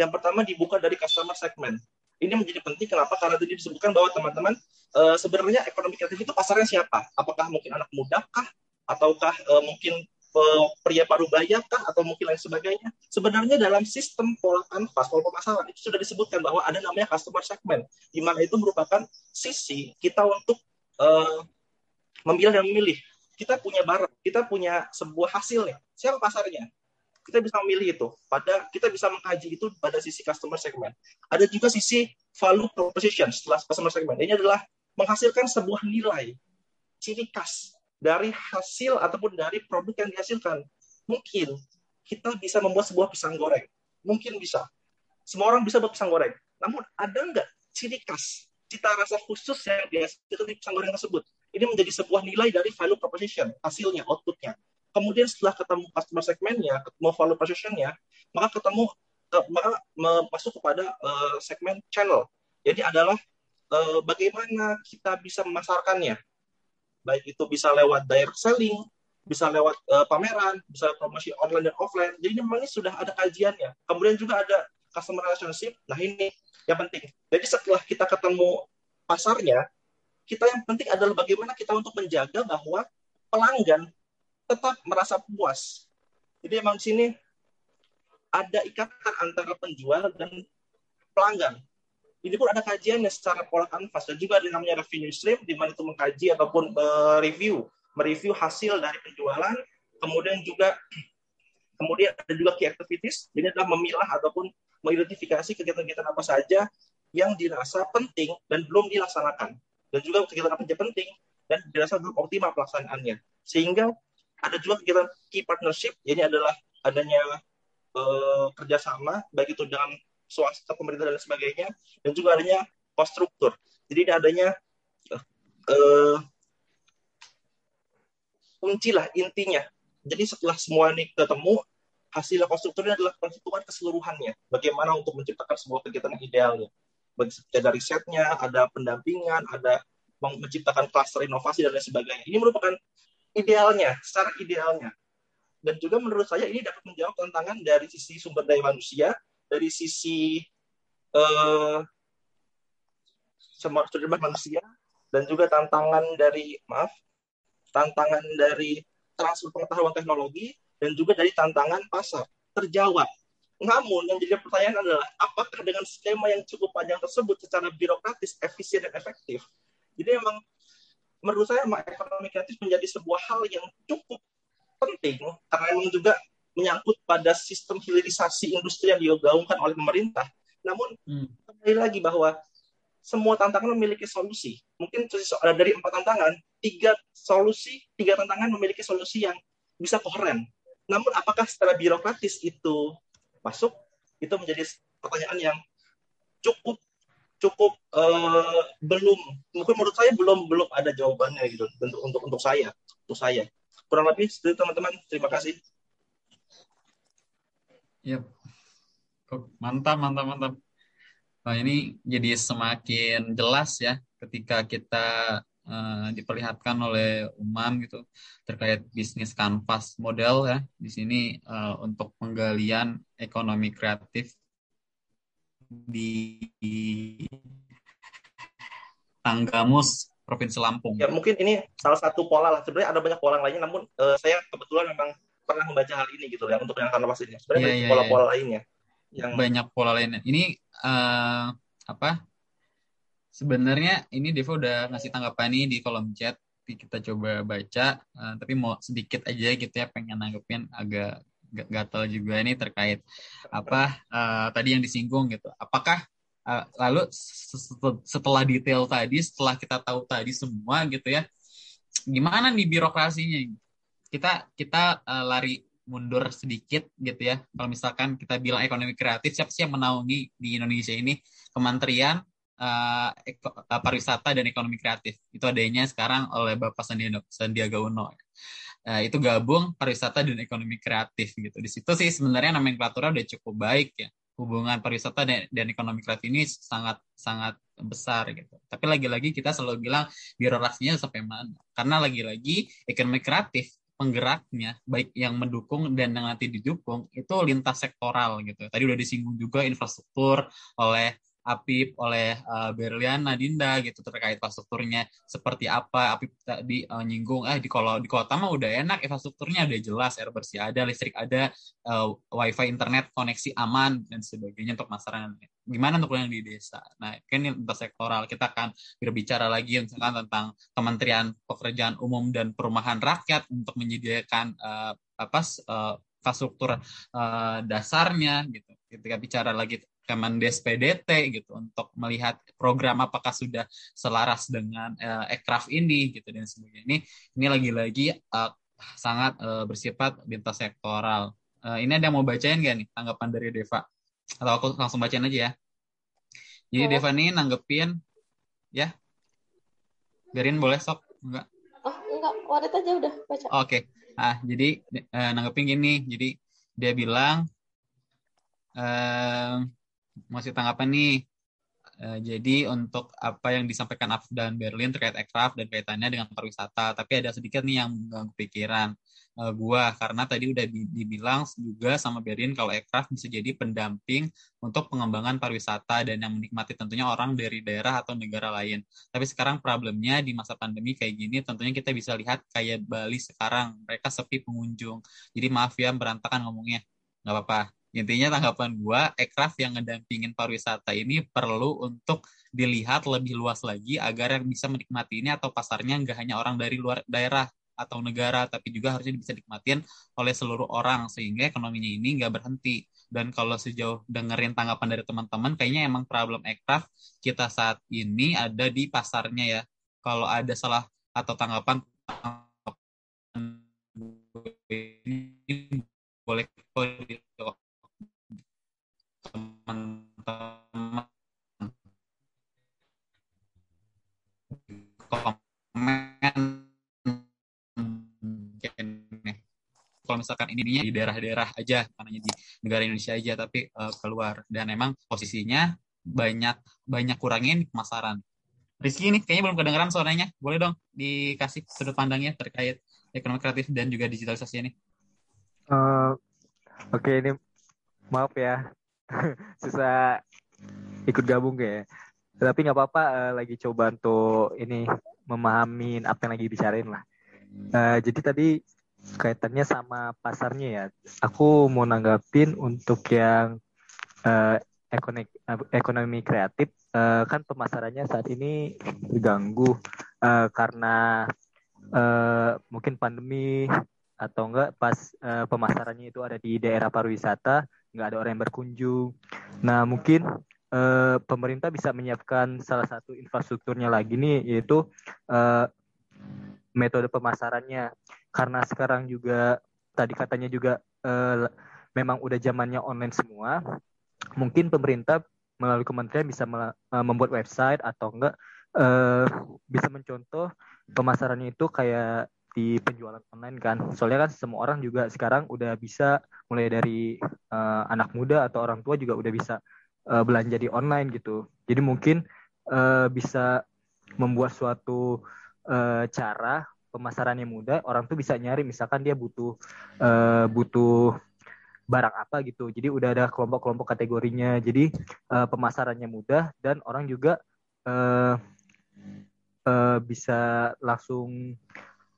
yang pertama dibuka dari customer segment ini menjadi penting kenapa? Karena tadi disebutkan bahwa teman-teman uh, sebenarnya ekonomi kreatif itu pasarnya siapa? Apakah mungkin anak muda kah? Ataukah uh, mungkin pria parubaya kah atau mungkin lain sebagainya. Sebenarnya dalam sistem pola kanvas, pola pemasaran itu sudah disebutkan bahwa ada namanya customer segment, di mana itu merupakan sisi kita untuk uh, memilih dan memilih. Kita punya barang, kita punya sebuah hasilnya. Siapa pasarnya? Kita bisa memilih itu. Pada kita bisa mengkaji itu pada sisi customer segment. Ada juga sisi value proposition setelah customer segment. Ini adalah menghasilkan sebuah nilai ciri khas dari hasil ataupun dari produk yang dihasilkan. Mungkin kita bisa membuat sebuah pisang goreng. Mungkin bisa. Semua orang bisa buat pisang goreng. Namun ada nggak ciri khas, cita rasa khusus yang dihasilkan di pisang goreng tersebut? Ini menjadi sebuah nilai dari value proposition, hasilnya, outputnya. Kemudian setelah ketemu customer segmentnya, ketemu value propositionnya, maka ketemu maka masuk kepada uh, segmen channel. Jadi adalah uh, bagaimana kita bisa memasarkannya. Baik itu bisa lewat direct selling, bisa lewat uh, pameran, bisa promosi online dan offline. Jadi memang ini sudah ada kajiannya. Kemudian juga ada customer relationship. Nah ini yang penting. Jadi setelah kita ketemu pasarnya, kita yang penting adalah bagaimana kita untuk menjaga bahwa pelanggan tetap merasa puas. Jadi memang di sini ada ikatan antara penjual dan pelanggan ini pun ada kajiannya secara pola kanvas dan juga ada namanya revenue stream di mana itu mengkaji ataupun mereview mereview hasil dari penjualan kemudian juga kemudian ada juga key activities. Ini adalah memilah ataupun mengidentifikasi kegiatan-kegiatan apa saja yang dirasa penting dan belum dilaksanakan. Dan juga kegiatan apa saja penting dan dirasa belum optimal pelaksanaannya. Sehingga ada juga kegiatan key partnership ini adalah adanya uh, kerjasama baik itu dengan swasta, pemerintah dan sebagainya, dan juga adanya cost struktur. Jadi adanya uh, kunci lah intinya. Jadi setelah semua ini ketemu, hasil cost adalah perhitungan keseluruhannya. Bagaimana untuk menciptakan sebuah kegiatan yang idealnya. Ada risetnya, ada pendampingan, ada menciptakan kluster inovasi dan lain sebagainya. Ini merupakan idealnya, secara idealnya. Dan juga menurut saya ini dapat menjawab tantangan dari sisi sumber daya manusia, dari sisi uh, sumber manusia dan juga tantangan dari maaf tantangan dari transfer pengetahuan teknologi dan juga dari tantangan pasar terjawab. Namun yang jadi pertanyaan adalah apakah dengan skema yang cukup panjang tersebut secara birokratis, efisien dan efektif? Jadi memang menurut saya ekonomi kreatif menjadi sebuah hal yang cukup penting karena memang juga menyangkut pada sistem hilirisasi industri yang digaungkan oleh pemerintah. Namun hmm. kembali lagi bahwa semua tantangan memiliki solusi. Mungkin dari empat tantangan, tiga solusi, tiga tantangan memiliki solusi yang bisa koheren. Namun apakah secara birokratis itu masuk? Itu menjadi pertanyaan yang cukup cukup uh, belum mungkin menurut saya belum belum ada jawabannya gitu untuk untuk untuk saya untuk saya kurang lebih itu teman-teman terima kasih Yep. Mantap, mantap, mantap. Nah, ini jadi semakin jelas ya ketika kita uh, diperlihatkan oleh Umam gitu terkait bisnis kanvas model ya di sini uh, untuk penggalian ekonomi kreatif di, Tanggamus Provinsi Lampung. Ya mungkin ini salah satu pola lah. Sebenarnya ada banyak pola lainnya, namun uh, saya kebetulan memang pernah membaca hal ini gitu ya untuk yang kanvas ini. Sebenarnya yeah, yeah, pola-pola yeah. lainnya. Yang banyak pola lainnya. Ini uh, apa? Sebenarnya ini Devo udah ngasih tanggapan ini di kolom chat. Kita coba baca, uh, tapi mau sedikit aja gitu ya pengen nanggepin agak gatal juga ini terkait apa uh, tadi yang disinggung gitu. Apakah uh, lalu setelah detail tadi, setelah kita tahu tadi semua gitu ya, gimana nih birokrasinya? Kita kita uh, lari mundur sedikit gitu ya. Kalau misalkan kita bilang ekonomi kreatif, siapa sih yang menaungi di Indonesia ini? Kementerian uh, Pariwisata dan Ekonomi Kreatif. Itu adanya sekarang oleh Bapak Sandiaga, Sandiaga Uno. Uh, itu gabung pariwisata dan ekonomi kreatif gitu. Di situ sih sebenarnya nomenklaturnya udah cukup baik ya. Hubungan pariwisata dan, dan ekonomi kreatif ini sangat sangat besar gitu. Tapi lagi-lagi kita selalu bilang birokrasinya sampai mana? Karena lagi-lagi ekonomi kreatif penggeraknya baik yang mendukung dan yang nanti didukung itu lintas sektoral gitu. Tadi udah disinggung juga infrastruktur oleh Apip, oleh uh, Berliana Dinda gitu terkait infrastrukturnya seperti apa. Apip tadi uh, nyinggung, eh di kalau di kota mah udah enak infrastrukturnya udah jelas, air bersih ada, listrik ada, uh, wifi, internet, koneksi aman dan sebagainya untuk masyarakat. Gimana untuk yang di desa? Nah, kan sektoral kita akan berbicara lagi misalkan tentang Kementerian Pekerjaan Umum dan Perumahan Rakyat untuk menyediakan uh, apa uh, infrastruktur uh, dasarnya gitu. Ketika bicara lagi Kemendes PDT gitu untuk melihat program apakah sudah selaras dengan uh, ekraf ini gitu dan sebagainya. Ini ini lagi-lagi uh, sangat uh, bersifat lintas sektoral. Uh, ini ada yang mau bacain gak nih tanggapan dari Deva? Atau aku langsung bacain aja ya. Jadi oh. Deva nih nanggepin ya. Biarin boleh sok? Enggak. Oh, enggak. Waret aja udah baca. Oke. Okay. Ah, jadi uh, nanggepin gini. Jadi dia bilang uh, masih tanggapan nih. Uh, jadi untuk apa yang disampaikan Af dan Berlin terkait aircraft dan kaitannya dengan pariwisata, tapi ada sedikit nih yang mengganggu pikiran uh, gua karena tadi udah dibilang juga sama Berlin kalau aircraft bisa jadi pendamping untuk pengembangan pariwisata dan yang menikmati tentunya orang dari daerah atau negara lain. Tapi sekarang problemnya di masa pandemi kayak gini tentunya kita bisa lihat kayak Bali sekarang mereka sepi pengunjung. Jadi maaf ya berantakan ngomongnya. nggak apa-apa intinya tanggapan gue ekraf yang ngedampingin pariwisata ini perlu untuk dilihat lebih luas lagi agar yang bisa menikmati ini atau pasarnya nggak hanya orang dari luar daerah atau negara tapi juga harusnya bisa dinikmatin oleh seluruh orang sehingga ekonominya ini nggak berhenti. Dan kalau sejauh dengerin tanggapan dari teman-teman kayaknya emang problem ekraf kita saat ini ada di pasarnya ya. Kalau ada salah atau tanggapan boleh teman-teman komen kalau misalkan ini di daerah-daerah aja karena di negara Indonesia aja tapi uh, keluar. Dan emang posisinya banyak banyak kurangin pemasaran. Rizky ini kayaknya belum kedengeran suaranya. Boleh dong dikasih sudut pandangnya terkait ekonomi kreatif dan juga digitalisasi ini. Uh, oke okay, ini maaf ya susah ikut gabung kayak tapi nggak apa-apa uh, lagi coba untuk ini memahami apa yang lagi bicarain lah. Uh, jadi tadi kaitannya sama pasarnya ya. Aku mau nanggapin untuk yang uh, ekonomi ekonomi kreatif uh, kan pemasarannya saat ini terganggu uh, karena uh, mungkin pandemi atau enggak pas uh, pemasarannya itu ada di daerah pariwisata nggak ada orang yang berkunjung. Nah mungkin uh, pemerintah bisa menyiapkan salah satu infrastrukturnya lagi nih yaitu uh, metode pemasarannya karena sekarang juga tadi katanya juga uh, memang udah zamannya online semua. Mungkin pemerintah melalui kementerian bisa membuat website atau enggak bisa mencontoh pemasarannya itu kayak di penjualan online kan. Soalnya kan semua orang juga sekarang udah bisa mulai dari uh, anak muda atau orang tua juga udah bisa uh, belanja di online gitu. Jadi mungkin uh, bisa membuat suatu uh, cara pemasarannya mudah, orang tuh bisa nyari misalkan dia butuh uh, butuh barang apa gitu. Jadi udah ada kelompok-kelompok kategorinya. Jadi uh, pemasarannya mudah dan orang juga uh, uh, bisa langsung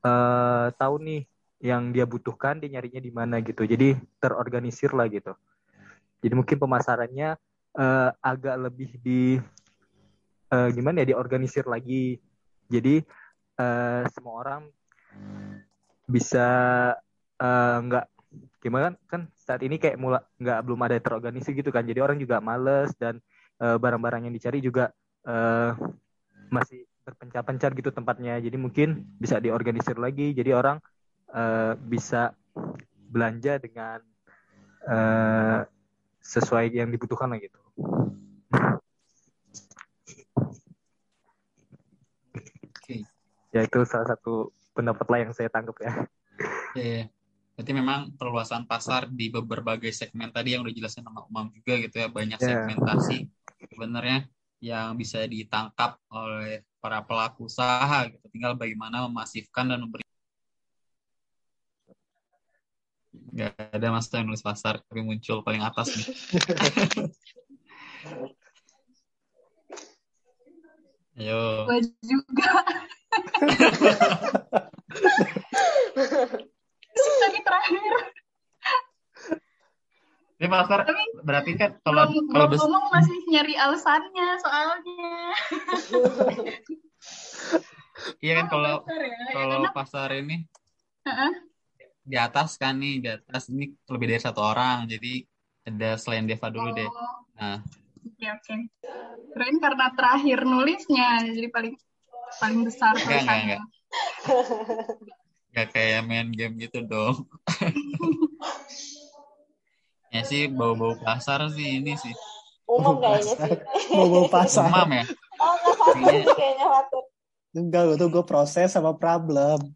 uh, tahu nih yang dia butuhkan dia nyarinya di mana gitu. Jadi terorganisir lah gitu. Jadi mungkin pemasarannya uh, agak lebih di uh, gimana ya diorganisir lagi. Jadi uh, semua orang bisa nggak uh, gimana kan kan saat ini kayak mula nggak belum ada terorganisir gitu kan. Jadi orang juga males dan barang-barang uh, yang dicari juga uh, masih terpencar-pencar gitu tempatnya. Jadi mungkin bisa diorganisir lagi. Jadi orang uh, bisa belanja dengan uh, sesuai yang dibutuhkan lah gitu. Okay. Ya itu salah satu pendapat lah yang saya tangkap ya. Iya. Yeah. Berarti memang perluasan pasar di berbagai segmen tadi yang udah jelasin sama Umam juga gitu ya banyak yeah. segmentasi sebenarnya yang bisa ditangkap oleh para pelaku usaha gitu. Tinggal bagaimana memasifkan dan memberi Gak ada master yang nulis pasar tapi muncul paling atas nih. Ayo. Gue juga. Tadi terakhir. Ini pasar Tapi berarti kan kalau belum, kalau belum bes- ngomong masih nyari alasannya soalnya. iya kan kalau ya, ya kalau karena pasar ini Heeh. di atas kan nih di atas ini lebih dari satu orang jadi ada selain Deva dulu deh. Oh, Nah, oke oke. Keren karena terakhir nulisnya jadi paling paling besar enggak enggak enggak. Enggak kayak main game gitu dong. ya sih bau-bau pasar sih ini sih. Umum kayaknya sih. Mau bawa pasar. Demam ya. Oh, nggak Fatur sih kayaknya Fatur. Enggak, itu gue proses sama problem.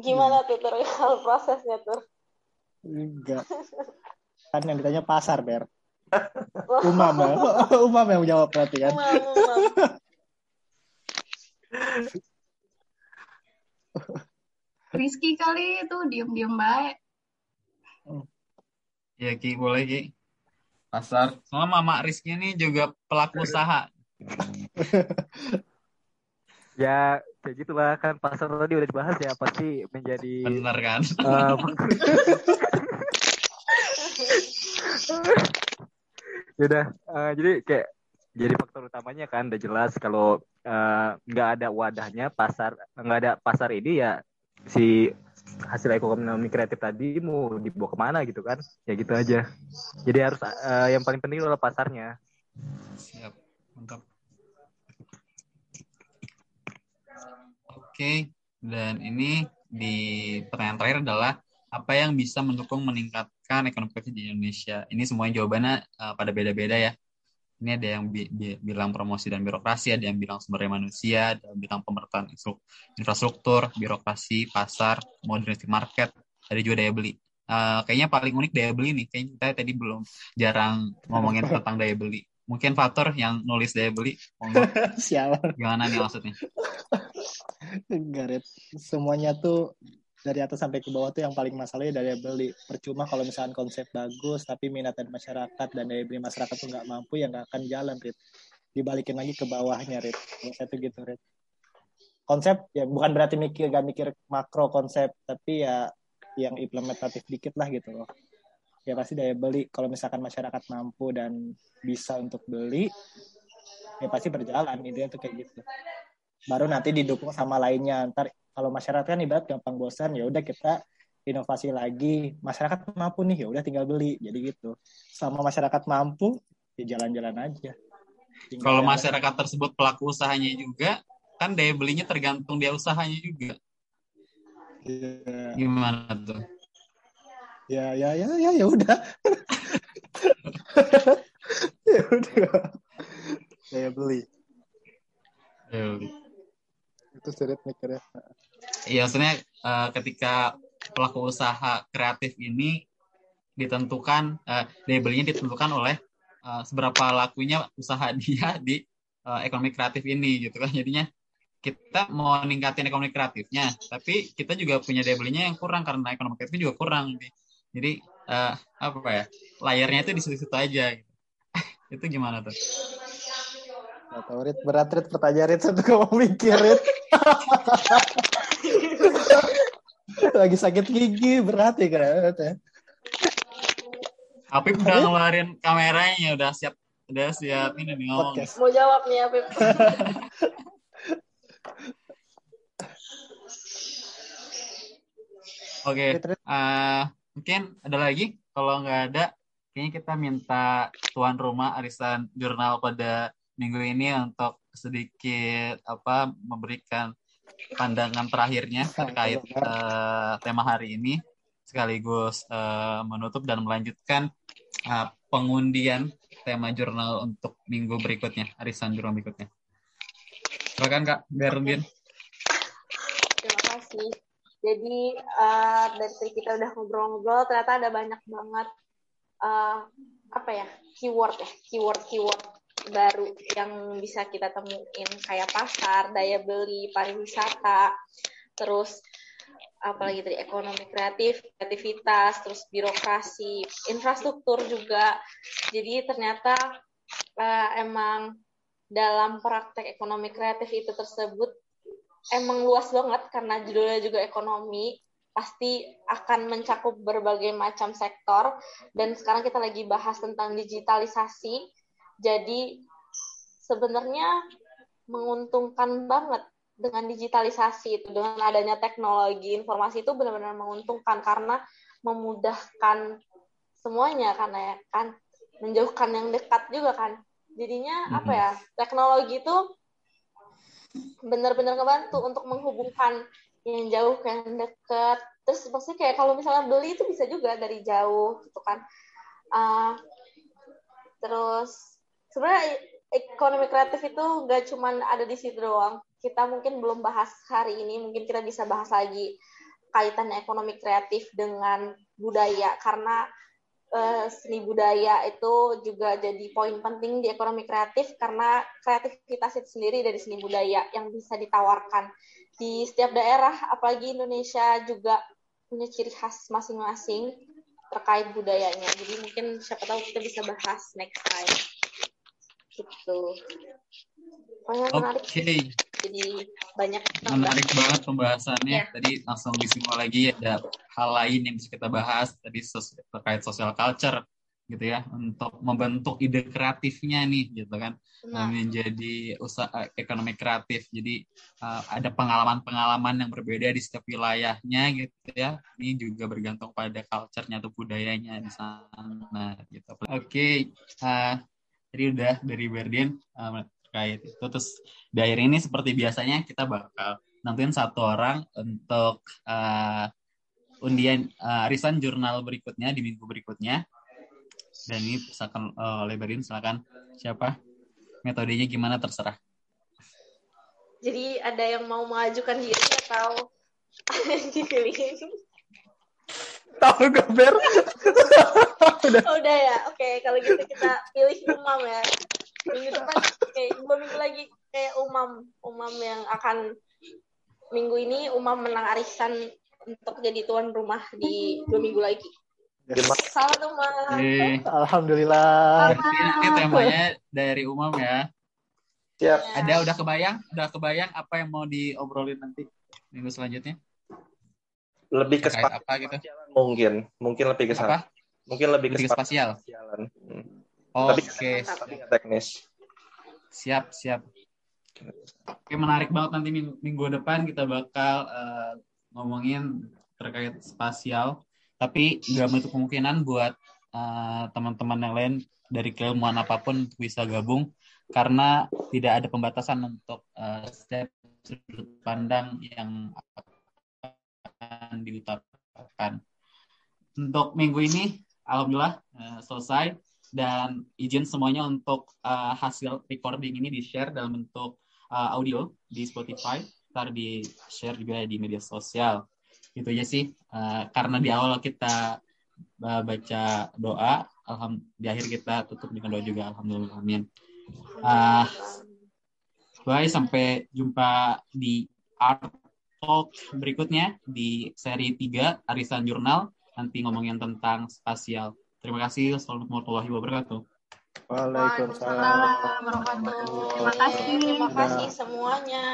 Gimana tuh tur kalau prosesnya tur? Enggak. Kan yang ditanya pasar, Ber. Umam ya. Umam yang jawab berarti kan. umam, umam. Rizky kali itu diem-diem baik. Ya Ki, boleh Ki. Pasar. Soalnya Mama Rizky ini juga pelaku usaha. Ya kayak gitulah kan pasar tadi udah dibahas ya pasti menjadi Bener kan? eh, Yaudah, eh, jadi kayak jadi faktor utamanya kan udah jelas kalau eh, nggak ada wadahnya pasar nggak ada pasar ini ya si hasil ekonomi kreatif tadi mau dibawa ke mana gitu kan ya gitu aja jadi harus eh, yang paling penting adalah pasarnya Siap. Mantap. Oke, dan ini di pertanyaan terakhir adalah apa yang bisa mendukung meningkatkan ekonomi kreatif di Indonesia? Ini semuanya jawabannya uh, pada beda-beda ya. Ini ada yang bi- bi- bilang promosi dan birokrasi, ada yang bilang sumber daya manusia, ada yang bilang pemerataan infra- infrastruktur, birokrasi, pasar, modernisasi market, ada juga daya beli. Uh, kayaknya paling unik daya beli nih. Kayaknya kita tadi belum jarang ngomongin tentang daya beli. Mungkin Fatur yang nulis daya beli. Sialan. gimana nih maksudnya? Red. Semuanya tuh dari atas sampai ke bawah tuh yang paling masalahnya daya beli. Percuma kalau misalkan konsep bagus, tapi minat dari masyarakat dan daya beli masyarakat tuh nggak mampu, ya nggak akan jalan, Red. Dibalikin lagi ke bawahnya. Kalau saya tuh gitu, Red. Konsep ya bukan berarti mikir gak mikir makro konsep, tapi ya yang implementatif dikit lah gitu loh. Ya pasti daya beli. Kalau misalkan masyarakat mampu dan bisa untuk beli, ya pasti berjalan. Intinya tuh kayak gitu baru nanti didukung sama lainnya ntar kalau masyarakat kan ibarat gampang bosan ya udah kita inovasi lagi masyarakat mampu nih ya udah tinggal beli jadi gitu selama masyarakat mampu ya jalan-jalan aja Tinggal Kalau jalan. masyarakat tersebut pelaku usahanya juga, kan daya belinya tergantung dia usahanya juga. Iya. Gimana tuh? ya ya ya ya ya udah ya udah saya beli Daya beli. itu sulit mikirnya Iya, maksudnya eh, ketika pelaku usaha kreatif ini ditentukan, daya belinya ditentukan oleh eh, seberapa lakunya usaha dia di eh, ekonomi kreatif ini gitu kan. Jadinya kita mau ningkatin ekonomi kreatifnya, tapi kita juga punya daya belinya yang kurang karena ekonomi kreatifnya juga kurang. Jadi eh, apa ya? Layarnya itu di situ-situ aja. Gitu. itu gimana tuh? Gak tau Rit berat Rit pertanyaan Rit satu kamu mikir Rit lagi sakit gigi berat ya kan. Apip udah ngeluarin kameranya, udah siap, udah siap ini nih ngomong. podcast Mau jawab nih Apip. Oke, Rit, Rit. eh, mungkin ada lagi? Kalau nggak ada, kayaknya kita minta tuan rumah arisan jurnal pada minggu ini untuk sedikit apa memberikan pandangan terakhirnya terkait eh, tema hari ini, sekaligus eh, menutup dan melanjutkan eh, pengundian tema jurnal untuk minggu berikutnya, arisan jurnal berikutnya. Silakan Kak Bernardin. Terima kasih. Jadi eh, dari kita udah ngobrol-ngobrol, ternyata ada banyak banget eh, apa ya keyword ya, keyword-keyword baru yang bisa kita temuin kayak pasar, daya beli, pariwisata, terus apalagi tadi ekonomi kreatif, kreativitas, terus birokrasi, infrastruktur juga. Jadi ternyata uh, emang dalam praktek ekonomi kreatif itu tersebut emang luas banget karena judulnya juga ekonomi pasti akan mencakup berbagai macam sektor dan sekarang kita lagi bahas tentang digitalisasi jadi sebenarnya menguntungkan banget dengan digitalisasi itu dengan adanya teknologi informasi itu benar-benar menguntungkan karena memudahkan semuanya karena ya kan? Menjauhkan yang dekat juga kan? Jadinya mm-hmm. apa ya teknologi itu benar-benar ngebantu untuk menghubungkan yang jauh ke yang dekat. Terus pasti kayak kalau misalnya beli itu bisa juga dari jauh gitu kan. Uh, terus sebenarnya ekonomi kreatif itu gak cuman ada di situ doang. Kita mungkin belum bahas hari ini mungkin kita bisa bahas lagi kaitan ekonomi kreatif dengan budaya. Karena uh, seni budaya itu juga jadi poin penting di ekonomi kreatif karena kreativitas itu sendiri dari seni budaya yang bisa ditawarkan di setiap daerah. Apalagi Indonesia juga punya ciri khas masing-masing terkait budayanya. Jadi mungkin siapa tahu kita bisa bahas next time gitu Oke. Okay. Jadi banyak menarik banget pembahasannya. Yeah. Tadi langsung disimpul lagi ada hal lain yang bisa kita bahas tadi sos terkait social culture gitu ya untuk membentuk ide kreatifnya nih gitu kan nah. menjadi usaha ekonomi kreatif jadi uh, ada pengalaman-pengalaman yang berbeda di setiap wilayahnya gitu ya ini juga bergantung pada culture-nya atau budayanya di sana gitu oke okay. uh, jadi udah dari Berdin uh, terkait itu. Terus di akhir ini seperti biasanya kita bakal nantuin satu orang untuk uh, undian uh, arisan jurnal berikutnya di minggu berikutnya. Dan ini misalkan uh, oleh Berdin silakan. Siapa? Metodenya gimana terserah. Jadi ada yang mau mengajukan diri atau dipilihin tahu gak Ber? udah. Oh, udah ya. Oke, okay, kalau gitu kita pilih Umam ya. Minggu depan kayak dua minggu lagi kayak Umam, Umam yang akan minggu ini Umam menang arisan untuk jadi tuan rumah di dua minggu lagi. Selamat Umam. Hey. Alhamdulillah. Ini temanya dari Umam ya. Siap. Ada udah kebayang? Udah kebayang apa yang mau diobrolin nanti minggu selanjutnya? Lebih ke apa gitu? Mungkin, mungkin lebih ke sana. Mungkin lebih, lebih ke, spasial. Hmm. Oh, Oke. Okay. teknis. Siap, siap. Oke, menarik banget nanti minggu, minggu depan kita bakal uh, ngomongin terkait spasial. Tapi nggak menutup kemungkinan buat uh, teman-teman yang lain dari keilmuan apa pun bisa gabung karena tidak ada pembatasan untuk uh, setiap sudut pandang yang akan diutarakan. Untuk minggu ini alhamdulillah uh, selesai. Dan izin semuanya untuk uh, hasil recording ini di share dalam bentuk uh, audio di Spotify. Ntar di share juga di media sosial. Itu aja sih. Uh, karena di awal kita uh, baca doa alham di akhir kita tutup dengan doa juga. Alhamdulillah amin. Uh, bye sampai jumpa di art talk berikutnya di seri 3 Arisan Jurnal nanti ngomongin tentang spasial. Terima kasih. Assalamualaikum warahmatullahi wabarakatuh. Waalaikumsalam. Terima kasih. Terima kasih semuanya.